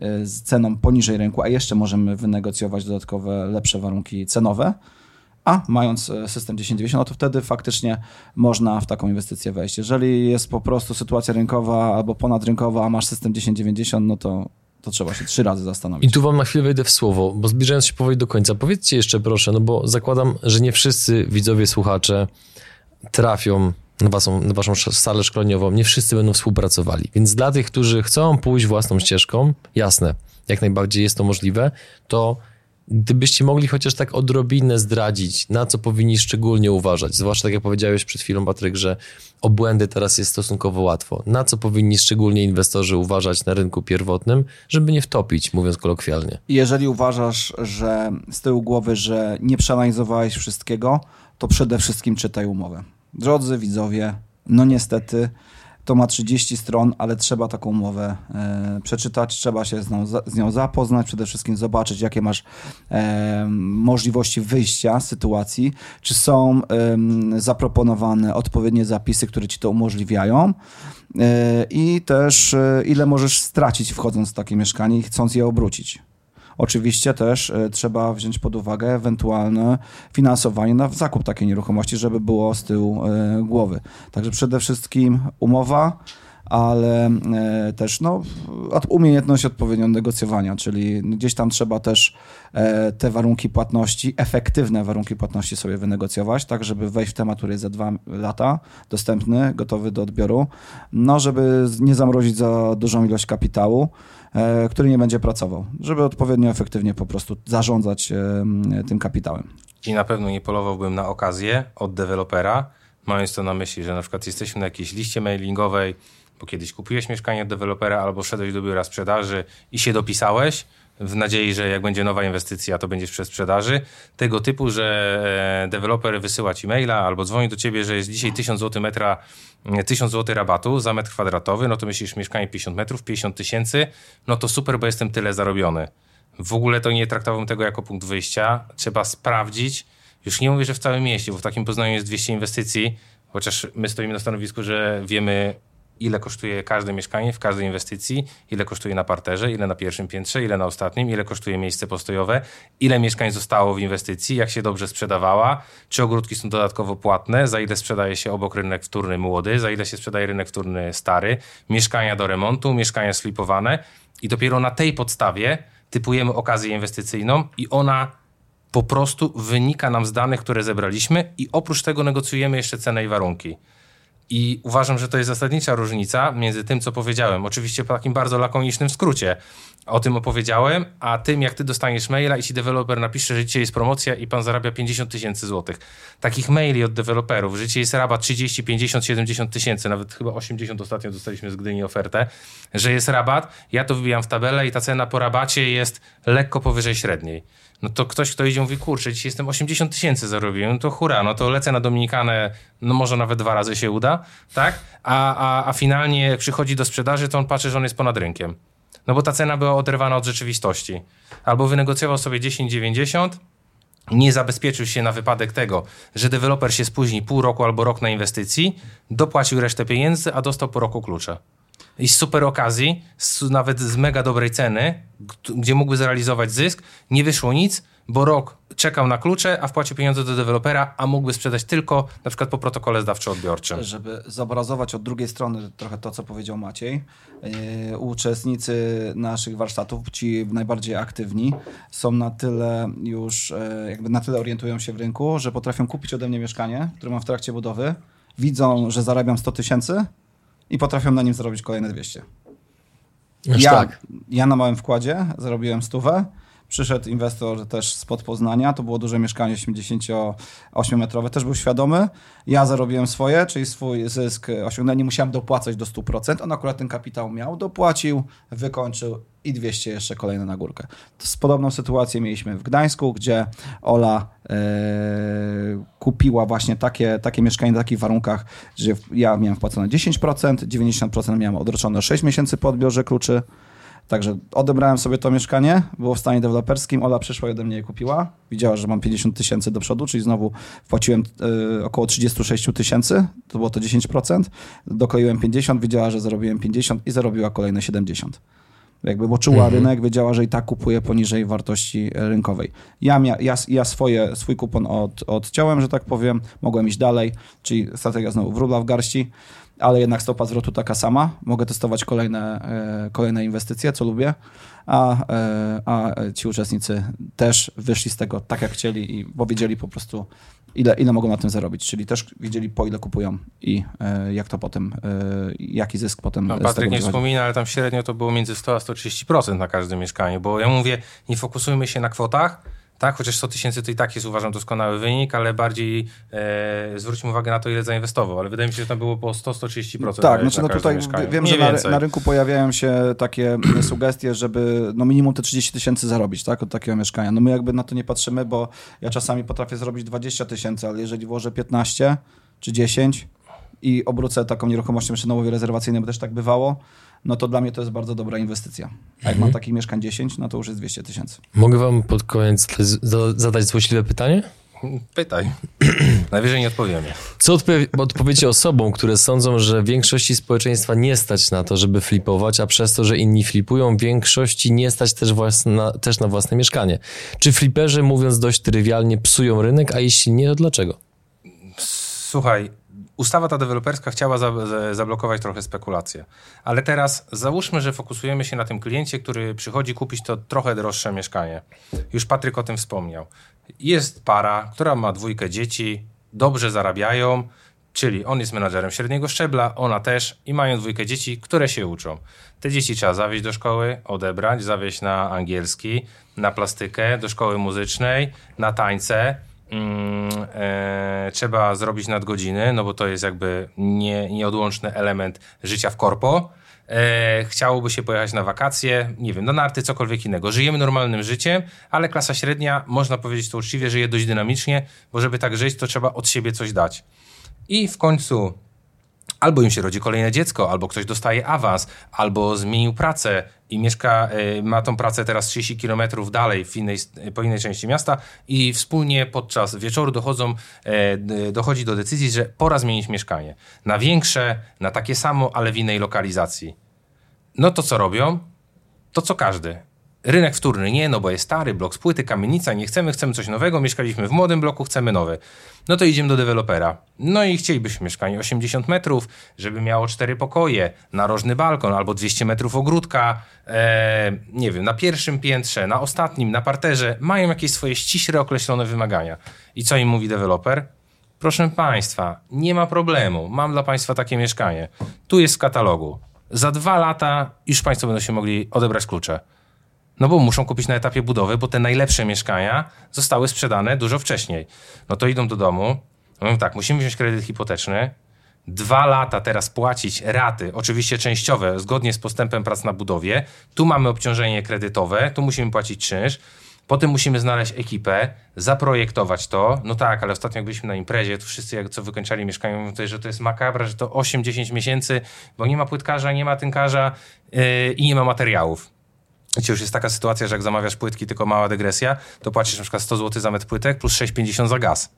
e, z ceną poniżej rynku, a jeszcze możemy wynegocjować dodatkowe, lepsze warunki cenowe? A mając system 1090, no to wtedy faktycznie można w taką inwestycję wejść. Jeżeli jest po prostu sytuacja rynkowa albo ponadrynkowa, a masz system 1090, no to, to trzeba się trzy razy zastanowić. I tu wam na chwilę wejdę w słowo, bo zbliżając się powoli do końca, powiedzcie jeszcze proszę, no bo zakładam, że nie wszyscy widzowie, słuchacze trafią waszą, waszą salę szkoleniową, nie wszyscy będą współpracowali. Więc dla tych, którzy chcą pójść własną ścieżką, jasne, jak najbardziej jest to możliwe, to gdybyście mogli chociaż tak odrobinę zdradzić, na co powinni szczególnie uważać, zwłaszcza tak jak powiedziałeś przed chwilą, Patryk, że o błędy teraz jest stosunkowo łatwo. Na co powinni szczególnie inwestorzy uważać na rynku pierwotnym, żeby nie wtopić, mówiąc kolokwialnie. Jeżeli uważasz, że z tyłu głowy, że nie przeanalizowałeś wszystkiego, to przede wszystkim czytaj umowę. Drodzy widzowie, no niestety to ma 30 stron, ale trzeba taką umowę e, przeczytać, trzeba się z nią, z nią zapoznać, przede wszystkim zobaczyć, jakie masz e, możliwości wyjścia z sytuacji, czy są em, zaproponowane odpowiednie zapisy, które ci to umożliwiają e, i też e, ile możesz stracić wchodząc w takie mieszkanie i chcąc je obrócić. Oczywiście też e, trzeba wziąć pod uwagę ewentualne finansowanie na zakup takiej nieruchomości, żeby było z tyłu e, głowy. Także przede wszystkim umowa, ale e, też no, umiejętność odpowiednio negocjowania, czyli gdzieś tam trzeba też te warunki płatności, efektywne warunki płatności sobie wynegocjować, tak żeby wejść w temat, który jest za dwa lata dostępny, gotowy do odbioru, no żeby nie zamrozić za dużą ilość kapitału, który nie będzie pracował, żeby odpowiednio efektywnie po prostu zarządzać e, tym kapitałem. I na pewno nie polowałbym na okazję od dewelopera, mając to na myśli, że na przykład jesteśmy na jakiejś liście mailingowej, bo kiedyś kupiłeś mieszkanie od dewelopera albo szedłeś do biura sprzedaży i się dopisałeś w nadziei, że jak będzie nowa inwestycja, to będziesz przez sprzedaży. Tego typu, że e, deweloper wysyła ci maila albo dzwoni do ciebie, że jest dzisiaj 1000 zł metra, e, 1000 zł rabatu za metr kwadratowy, no to myślisz mieszkanie 50 metrów, 50 tysięcy, no to super, bo jestem tyle zarobiony. W ogóle to nie traktowałbym tego jako punkt wyjścia. Trzeba sprawdzić. Już nie mówię, że w całym mieście, bo w takim Poznaniu jest 200 inwestycji, chociaż my stoimy na stanowisku, że wiemy, ile kosztuje każde mieszkanie w każdej inwestycji, ile kosztuje na parterze, ile na pierwszym piętrze, ile na ostatnim, ile kosztuje miejsce postojowe, ile mieszkań zostało w inwestycji, jak się dobrze sprzedawała, czy ogródki są dodatkowo płatne, za ile sprzedaje się obok rynek wtórny młody, za ile się sprzedaje rynek wtórny stary, mieszkania do remontu, mieszkania slipowane i dopiero na tej podstawie typujemy okazję inwestycyjną i ona po prostu wynika nam z danych, które zebraliśmy i oprócz tego negocjujemy jeszcze cenę i warunki. I uważam, że to jest zasadnicza różnica między tym, co powiedziałem. Oczywiście po takim bardzo lakonicznym skrócie o tym opowiedziałem, a tym, jak ty dostaniesz maila i ci deweloper napisze, że dzisiaj jest promocja i pan zarabia 50 tysięcy złotych. Takich maili od deweloperów, że dzisiaj jest rabat 30, 50, 70 tysięcy, nawet chyba 80 ostatnio dostaliśmy z Gdyni ofertę, że jest rabat, ja to wybijam w tabelę i ta cena po rabacie jest lekko powyżej średniej. No to ktoś, kto idzie, mówi, kurczę, dzisiaj jestem 80 tysięcy zarobiłem, no to hura, no to lecę na Dominikanę, no może nawet dwa razy się uda, tak? A, a, a finalnie jak przychodzi do sprzedaży, to on patrzy, że on jest ponad rynkiem. No bo ta cena była oderwana od rzeczywistości. Albo wynegocjował sobie 10,90, nie zabezpieczył się na wypadek tego, że deweloper się spóźni pół roku albo rok na inwestycji, dopłacił resztę pieniędzy, a dostał po roku klucze. I z super okazji, z, nawet z mega dobrej ceny, gdzie mógłby zrealizować zysk, nie wyszło nic, bo rok czekał na klucze, a wpłacił pieniądze do dewelopera, a mógłby sprzedać tylko na przykład po protokole zdawczo-odbiorczym. Żeby zobrazować od drugiej strony trochę to, co powiedział Maciej, yy, uczestnicy naszych warsztatów, ci najbardziej aktywni, są na tyle już, yy, jakby na tyle orientują się w rynku, że potrafią kupić ode mnie mieszkanie, które mam w trakcie budowy, widzą, że zarabiam 100 tysięcy i potrafią na nim zarobić kolejne 200. Ja, tak. ja na małym wkładzie zarobiłem stówę, Przyszedł inwestor też spod Poznania, to było duże mieszkanie 88-metrowe, też był świadomy. Ja zarobiłem swoje, czyli swój zysk osiągnąłem, nie musiałem dopłacać do 100%. On akurat ten kapitał miał, dopłacił, wykończył i 200 jeszcze kolejne na górkę. Z podobną sytuację mieliśmy w Gdańsku, gdzie Ola e, kupiła właśnie takie, takie mieszkanie na takich warunkach, że ja miałem wpłacone 10%, 90% miałem odroczone 6 miesięcy po odbiorze kluczy. Także odebrałem sobie to mieszkanie, było w stanie deweloperskim, Ola przyszła i ode mnie je kupiła, widziała, że mam 50 tysięcy do przodu, czyli znowu wpłaciłem y, około 36 tysięcy, to było to 10%, dokleiłem 50, widziała, że zarobiłem 50 i zarobiła kolejne 70. Jakby, bo czuła mhm. rynek, wiedziała, że i tak kupuje poniżej wartości rynkowej. Ja, mia, ja, ja swoje, swój kupon od, odciąłem, że tak powiem, mogłem iść dalej, czyli strategia znowu wróbla w garści ale jednak stopa zwrotu taka sama. Mogę testować kolejne, e, kolejne inwestycje, co lubię, a, e, a ci uczestnicy też wyszli z tego tak, jak chcieli i bo wiedzieli po prostu, ile, ile mogą na tym zarobić, czyli też wiedzieli, po ile kupują i e, jak to potem, jaki zysk potem no, Patryk nie wspomina, ale tam średnio to było między 100 a 130% na każdym mieszkaniu, bo ja mówię, nie fokusujmy się na kwotach, tak, chociaż 100 tysięcy to i tak jest uważam doskonały wynik, ale bardziej e, zwróćmy uwagę na to, ile zainwestował. Ale wydaje mi się, że tam było po 100-130%. Tak, znaczy no tutaj mieszkaniu. wiem, Nie że na, na, rynku pojawiają się takie sugestie, żeby no minimum te 30 tysięcy zarobić tak, od takiego mieszkania. No my jakby na to nie patrzymy, bo ja czasami potrafię zrobić 20 tysięcy, ale jeżeli włożę 15 czy 10 i obrócę taką nieruchomością przy nałowie rezerwacyjnym, bo też tak bywało, no to dla mnie to jest bardzo dobra inwestycja. A jak mhm. mam takich mieszkań 10, no to już jest 200 tysięcy. Mogę wam pod koniec zadać złośliwe pytanie? Pytaj. Najwyżej nie odpowiemy. Co odpowie odpowiecie osobom, które sądzą, że większości społeczeństwa nie stać na to, żeby flipować, a przez to, że inni flipują, większości nie stać też, własna, też na własne mieszkanie? Czy fliperzy, mówiąc dość trywialnie, psują rynek, a jeśli nie, to dlaczego? Słuchaj, ustawa ta deweloperska chciała za, za, zablokować trochę spekulacje. Ale teraz załóżmy, że fokusujemy się na tym kliencie, który przychodzi kupić to trochę droższe mieszkanie. Już Patryk o tym wspomniał. Jest para, która ma dwójkę dzieci, dobrze zarabiają, czyli on jest menadżerem średniego szczebla, ona też i mają dwójkę dzieci, które się uczą. Te dzieci trzeba zawieźć do szkoły, odebrać, zawieźć na angielski, na plastykę, do szkoły muzycznej, na tańce e, trzeba zrobić nadgodziny, no bo to jest jakby nie, nieodłączny element życia w korpo. E, chciałoby się pojechać na wakacje, nie wiem, na narty, cokolwiek innego. Żyjemy normalnym życiem, ale klasa średnia, można powiedzieć to uczciwie, żyje dość dynamicznie, bo żeby tak żyć, to trzeba od siebie coś dać. I w końcu albo im się rodzi kolejne dziecko, albo ktoś dostaje awans, albo zmienił pracę i mieszka, e, ma tą pracę teraz 30 km dalej w innej, po innej części miasta i wspólnie podczas wieczoru dochodzą, e, dochodzi do decyzji, że pora zmienić mieszkanie. Na większe, na takie samo, ale w innej lokalizacji. No to co robią? To co każdy. Rynek wtórny nie, no bo jest stary, blok z płyty, kamienica, nie chcemy, chcemy coś nowego, mieszkaliśmy w młodym bloku, chcemy nowy. No to idziemy do dewelopera. No i chcielibyśmy mieszkanie 80 metrów, żeby miało cztery pokoje, narożny balkon albo 200 metrów ogródka, e, nie wiem, na pierwszym piętrze, na ostatnim, na parterze. Mają jakieś swoje ściśle określone wymagania. I co im mówi deweloper? Proszę Państwa, nie ma problemu, mam dla Państwa takie mieszkanie. Tu jest w katalogu. Za dwa lata już Państwo będą się mogli odebrać klucze. No bo muszą kupić na etapie budowy, bo te najlepsze mieszkania zostały sprzedane dużo wcześniej. No to idą do domu. Mówią tak, musimy wziąć kredyt hipoteczny, dwa lata teraz płacić raty, oczywiście częściowe, zgodnie z postępem prac na budowie. Tu mamy obciążenie kredytowe, tu musimy płacić czynsz. Potem musimy znaleźć ekipę, zaprojektować to. No tak, ale ostatnio jak byliśmy na imprezie, to wszyscy jak co wykończali mieszkanie, mówią tutaj, że to jest makabra, że to 8-10 miesięcy, bo nie ma płytkarza, nie ma tynkarza yy, i nie ma materiałów. Gdzie już jest taka sytuacja, że jak zamawiasz płytki, tylko mała dygresja, to płacisz na przykład 100 zł za metr płytek plus 6,50 za gaz.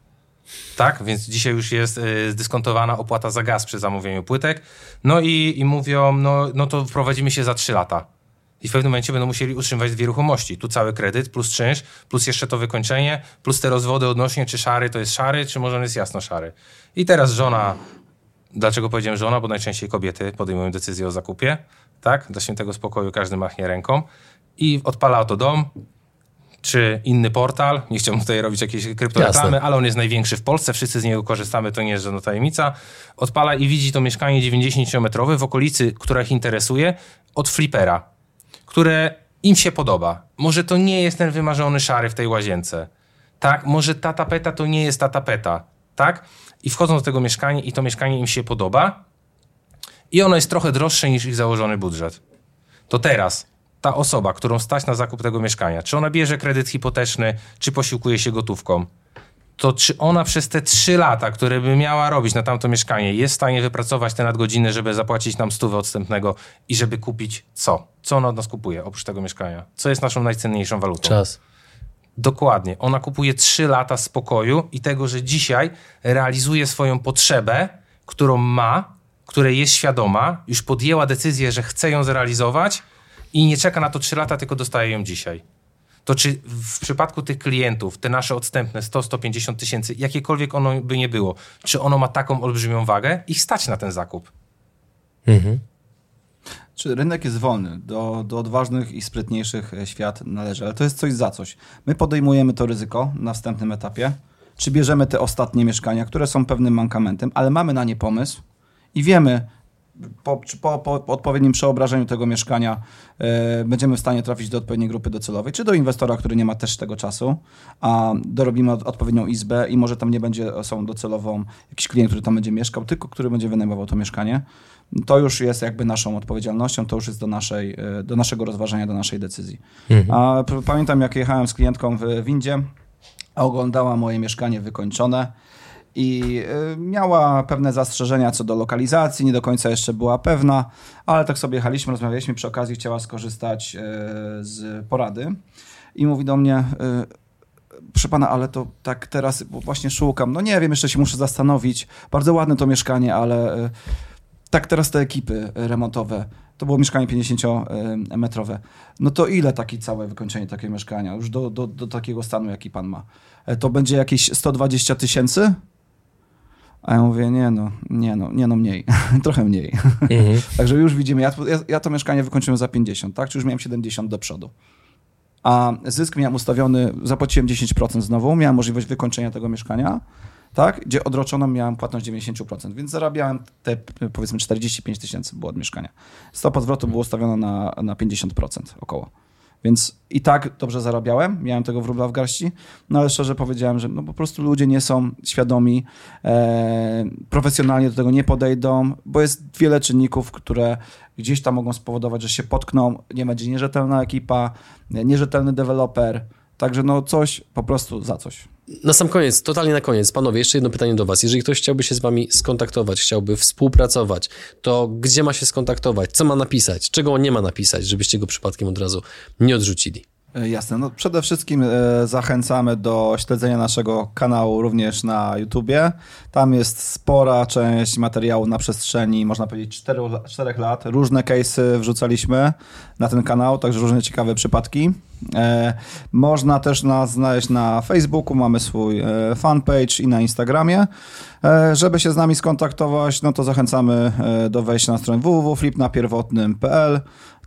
Tak, więc dzisiaj już jest y, zdyskontowana opłata za gaz przy zamówieniu płytek. No i, i mówią, no, no to wprowadzimy się za 3 lata. I w pewnym momencie będą musieli utrzymywać dwie ruchomości. Tu cały kredyt, plus czynsz, plus jeszcze to wykończenie, plus te rozwody odnośnie, czy szary to jest szary, czy może on jest jasno szary. I teraz żona, dlaczego powiedziałem żona? Bo najczęściej kobiety podejmują decyzję o zakupie, tak? Dla świętego spokoju każdy machnie ręką i odpala oto dom, czy inny portal. Nie chciałbym tutaj robić jakiejś kryptoreklamy, ale on jest największy w Polsce, wszyscy z niego korzystamy, to nie jest żadna tajemnica. Odpala i widzi to mieszkanie 90-metrowe w okolicy, która ich interesuje, od flipera, które im się podoba. Może to nie jest ten wymarzony szary w tej łazience. Tak, może ta tapeta to nie jest ta tapeta. Tak? I wchodzą do tego mieszkania i to mieszkanie im się podoba i ono jest trochę droższe niż ich założony budżet. To teraz ta osoba, którą stać na zakup tego mieszkania, czy ona bierze kredyt hipoteczny, czy posiłkuje się gotówką, to czy ona przez te trzy lata, które by miała robić na tamto mieszkanie, jest w stanie wypracować te nadgodziny, żeby zapłacić nam stówę odstępnego i żeby kupić co? Co ona od nas kupuje oprócz tego mieszkania? Co jest naszą najcenniejszą walutą? Czas. Dokładnie. Ona kupuje 3 lata spokoju i tego, że dzisiaj realizuje swoją potrzebę, którą ma, której jest świadoma, już podjęła decyzję, że chce ją zrealizować i nie czeka na to 3 lata, tylko dostaje ją dzisiaj. To czy w przypadku tych klientów, te nasze odstępne 100-150 tysięcy, jakiekolwiek ono by nie było, czy ono ma taką olbrzymią wagę? Ich stać na ten zakup. Czy rynek jest wolny? Do, do odważnych i sprytniejszych e, świat należy, ale to jest coś za coś. My podejmujemy to ryzyko na wstępnym etapie. Czy bierzemy te ostatnie mieszkania, które są pewnym mankamentem, ale mamy na nie pomysł i wiemy, po, po, po odpowiednim przeobrażeniu tego mieszkania e, będziemy w stanie trafić do odpowiedniej grupy docelowej, czy do inwestora, który nie ma też tego czasu, a dorobimy od, odpowiednią izbę i może tam nie będzie osobą docelową jakiś klient, który tam będzie mieszkał, tylko który będzie wynajmował to mieszkanie. To już jest jakby naszą odpowiedzialnością, to już jest do, naszej, e, do naszego rozważania, do naszej decyzji. A p- pamiętam, jak jechałem z klientką w windzie, a oglądała moje mieszkanie wykończone i y, miała pewne zastrzeżenia co do lokalizacji, nie do końca jeszcze była pewna, ale tak sobie jechaliśmy, rozmawialiśmy, przy okazji chciała skorzystać y, z porady i mówi do mnie, y, proszę pana, ale to tak teraz bo właśnie szukam, no nie wiem, jeszcze się muszę zastanowić, bardzo ładne to mieszkanie, ale tak teraz te ekipy remontowe, to było mieszkanie 50-metrowe, no to ile takie całe wykończenie takiego mieszkania, już do, do, do takiego stanu, jaki pan ma? E, To będzie jakieś 120 tysięcy? A ja mówię, nie no, nie no, nie no mniej, trochę mniej. Także już widzimy, ja, ja, ja to mieszkanie wykończyłem za 50, tak? Czy już miałem 70 do przodu. A zysk miałem ustawiony, zapłaciłem 10% znowu, miałem możliwość wykończenia tego mieszkania, tak? Gdzie odroczoną miałem płatność 90%, więc zarabiałem te powiedzmy 45 tysięcy było od mieszkania. Stopa zwrotu było ustawiona na, na 50% około. Więc i tak dobrze zarabiałem, miałem tego wróbla w garści, no ale szczerze powiedziałem, że no po prostu ludzie nie są świadomi, e, profesjonalnie do tego nie podejdą, bo jest wiele czynników, które gdzieś tam mogą spowodować, że się potkną, nie będzie nierzetelna ekipa, nierzetelny deweloper, także no coś po prostu za coś. Na sam koniec, totalnie na koniec, panowie, jeszcze jedno pytanie do was. Jeżeli ktoś chciałby się z wami skontaktować, chciałby współpracować, to gdzie ma się skontaktować? Co ma napisać? Czego on nie ma napisać, żebyście go przypadkiem od razu nie odrzucili? E, Jasne. No przede wszystkim e, zachęcamy do śledzenia naszego kanału również na YouTubie. Tam jest spora część materiału na przestrzeni, można powiedzieć, 4, 4 lat. Różne case'y wrzucaliśmy na ten kanał, także różne ciekawe przypadki. E, można też nas znaleźć na Facebooku, mamy swój fanpage i na Instagramie. Żeby się z nami skontaktować, no to zachęcamy do wejścia na stronę www.flipnapierwotnym.pl.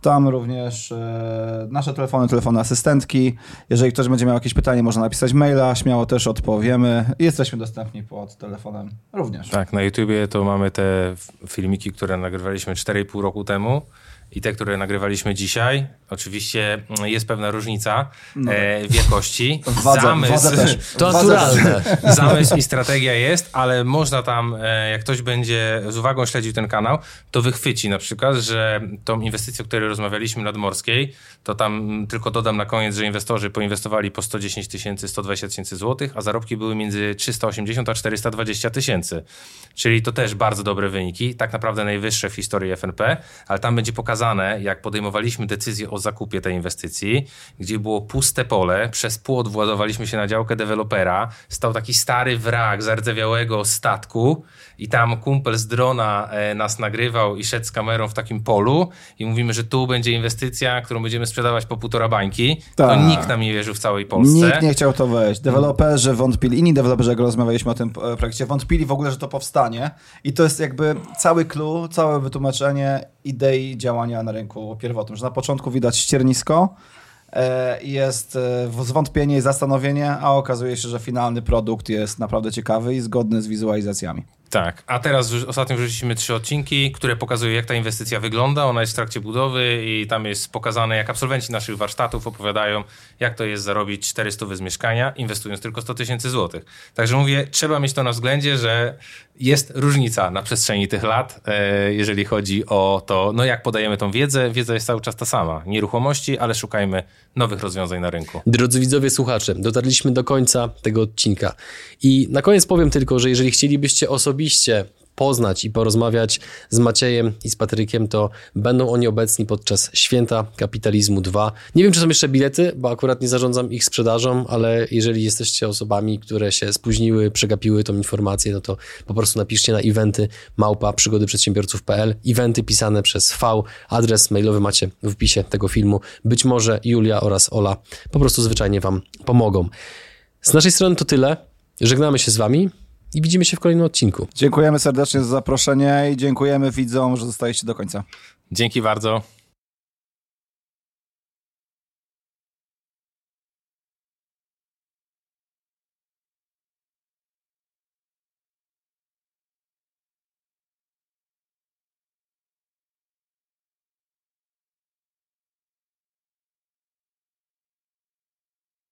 Tam również e, nasze telefony, telefony asystentki. Jeżeli ktoś będzie miał jakieś pytanie, można napisać maila, śmiało też odpowiemy. Jesteśmy dostępni pod telefonem również. Tak, na YouTubie to mamy te filmiki, które nagrywaliśmy 4,5 roku temu i te, które nagrywaliśmy dzisiaj. Oczywiście mm, jest pewna różnica e, wielkości. W wadze- w wadze też. To naturalne. Zamysł i strategia jest, ale można tam, e, jak ktoś będzie z uwagą śledził ten kanał, to wychwyci na przykład, że tą inwestycję, o której rozmawialiśmy nadmorskiej, to tam tylko dodam na koniec, że inwestorzy poinwestowali po 110 tysięcy, 120 tysięcy złotych, a zarobki były między 380 a 420 tysięcy. Czyli to też bardzo dobre wyniki, tak naprawdę najwyższe w historii FNP, ale tam będzie pokazane, pokazane, jak podejmowaliśmy decyzję o zakupie tej inwestycji, gdzie było puste pole, przez płot władowaliśmy się na działkę dewelopera, stał taki stary wrak zardzewiałego statku i tam kumpel z drona e, nas nagrywał i szedł z kamerą w takim polu i mówimy, że tu będzie inwestycja, którą będziemy sprzedawać po półtora bańki. To Tak. nikt nam nie wierzył w całej Polsce. Nikt nie chciał to wejść. Deweloperzy wątpili, inni deweloperzy, jak rozmawialiśmy o tym e, projekcie, wątpili w ogóle, że to powstanie. I to jest jakby cały clue, całe wytłumaczenie idei działania na rynku pierwotnym. Że na początku widać ściernisko, e, jest e, zwątpienie i zastanowienie, a okazuje się, że finalny produkt jest naprawdę ciekawy i zgodny z wizualizacjami. Tak, a teraz ostatnio wrzuciliśmy trzy odcinki, które pokazują, jak ta inwestycja wygląda. Ona jest w trakcie budowy i tam jest pokazane, jak absolwenci naszych warsztatów opowiadają, jak to jest zarobić 400 z mieszkania, inwestując tylko 100 tysięcy złotych. Także mówię, trzeba mieć to na względzie, że jest różnica na przestrzeni tych lat, e, jeżeli chodzi o to, no jak podajemy tą wiedzę. Wiedza jest cały czas ta sama. Nieruchomości, ale szukajmy nowych rozwiązań na rynku. Drodzy widzowie, słuchacze, dotarliśmy do końca tego odcinka. I na koniec powiem tylko, że jeżeli chcielibyście osobiście poznać i porozmawiać z Maciejem i z Patrykiem, to będą oni obecni podczas Święta Kapitalizmu 2. Nie wiem, czy są jeszcze bilety, bo akurat nie zarządzam ich sprzedażą, ale jeżeli jesteście osobami, które się spóźniły, przegapiły tą informację, no to po prostu napiszcie na eventy małpa przygodyprzedsiębiorców.pl eventy pisane przez V, adres mailowy macie w opisie tego filmu. Być może Julia oraz Ola po prostu zwyczajnie Wam pomogą. Z naszej strony to tyle. Żegnamy się z Wami i widzimy się w kolejnym odcinku. Dziękujemy serdecznie za zaproszenie i dziękujemy widzom, że zostaliście do końca. Dzięki bardzo.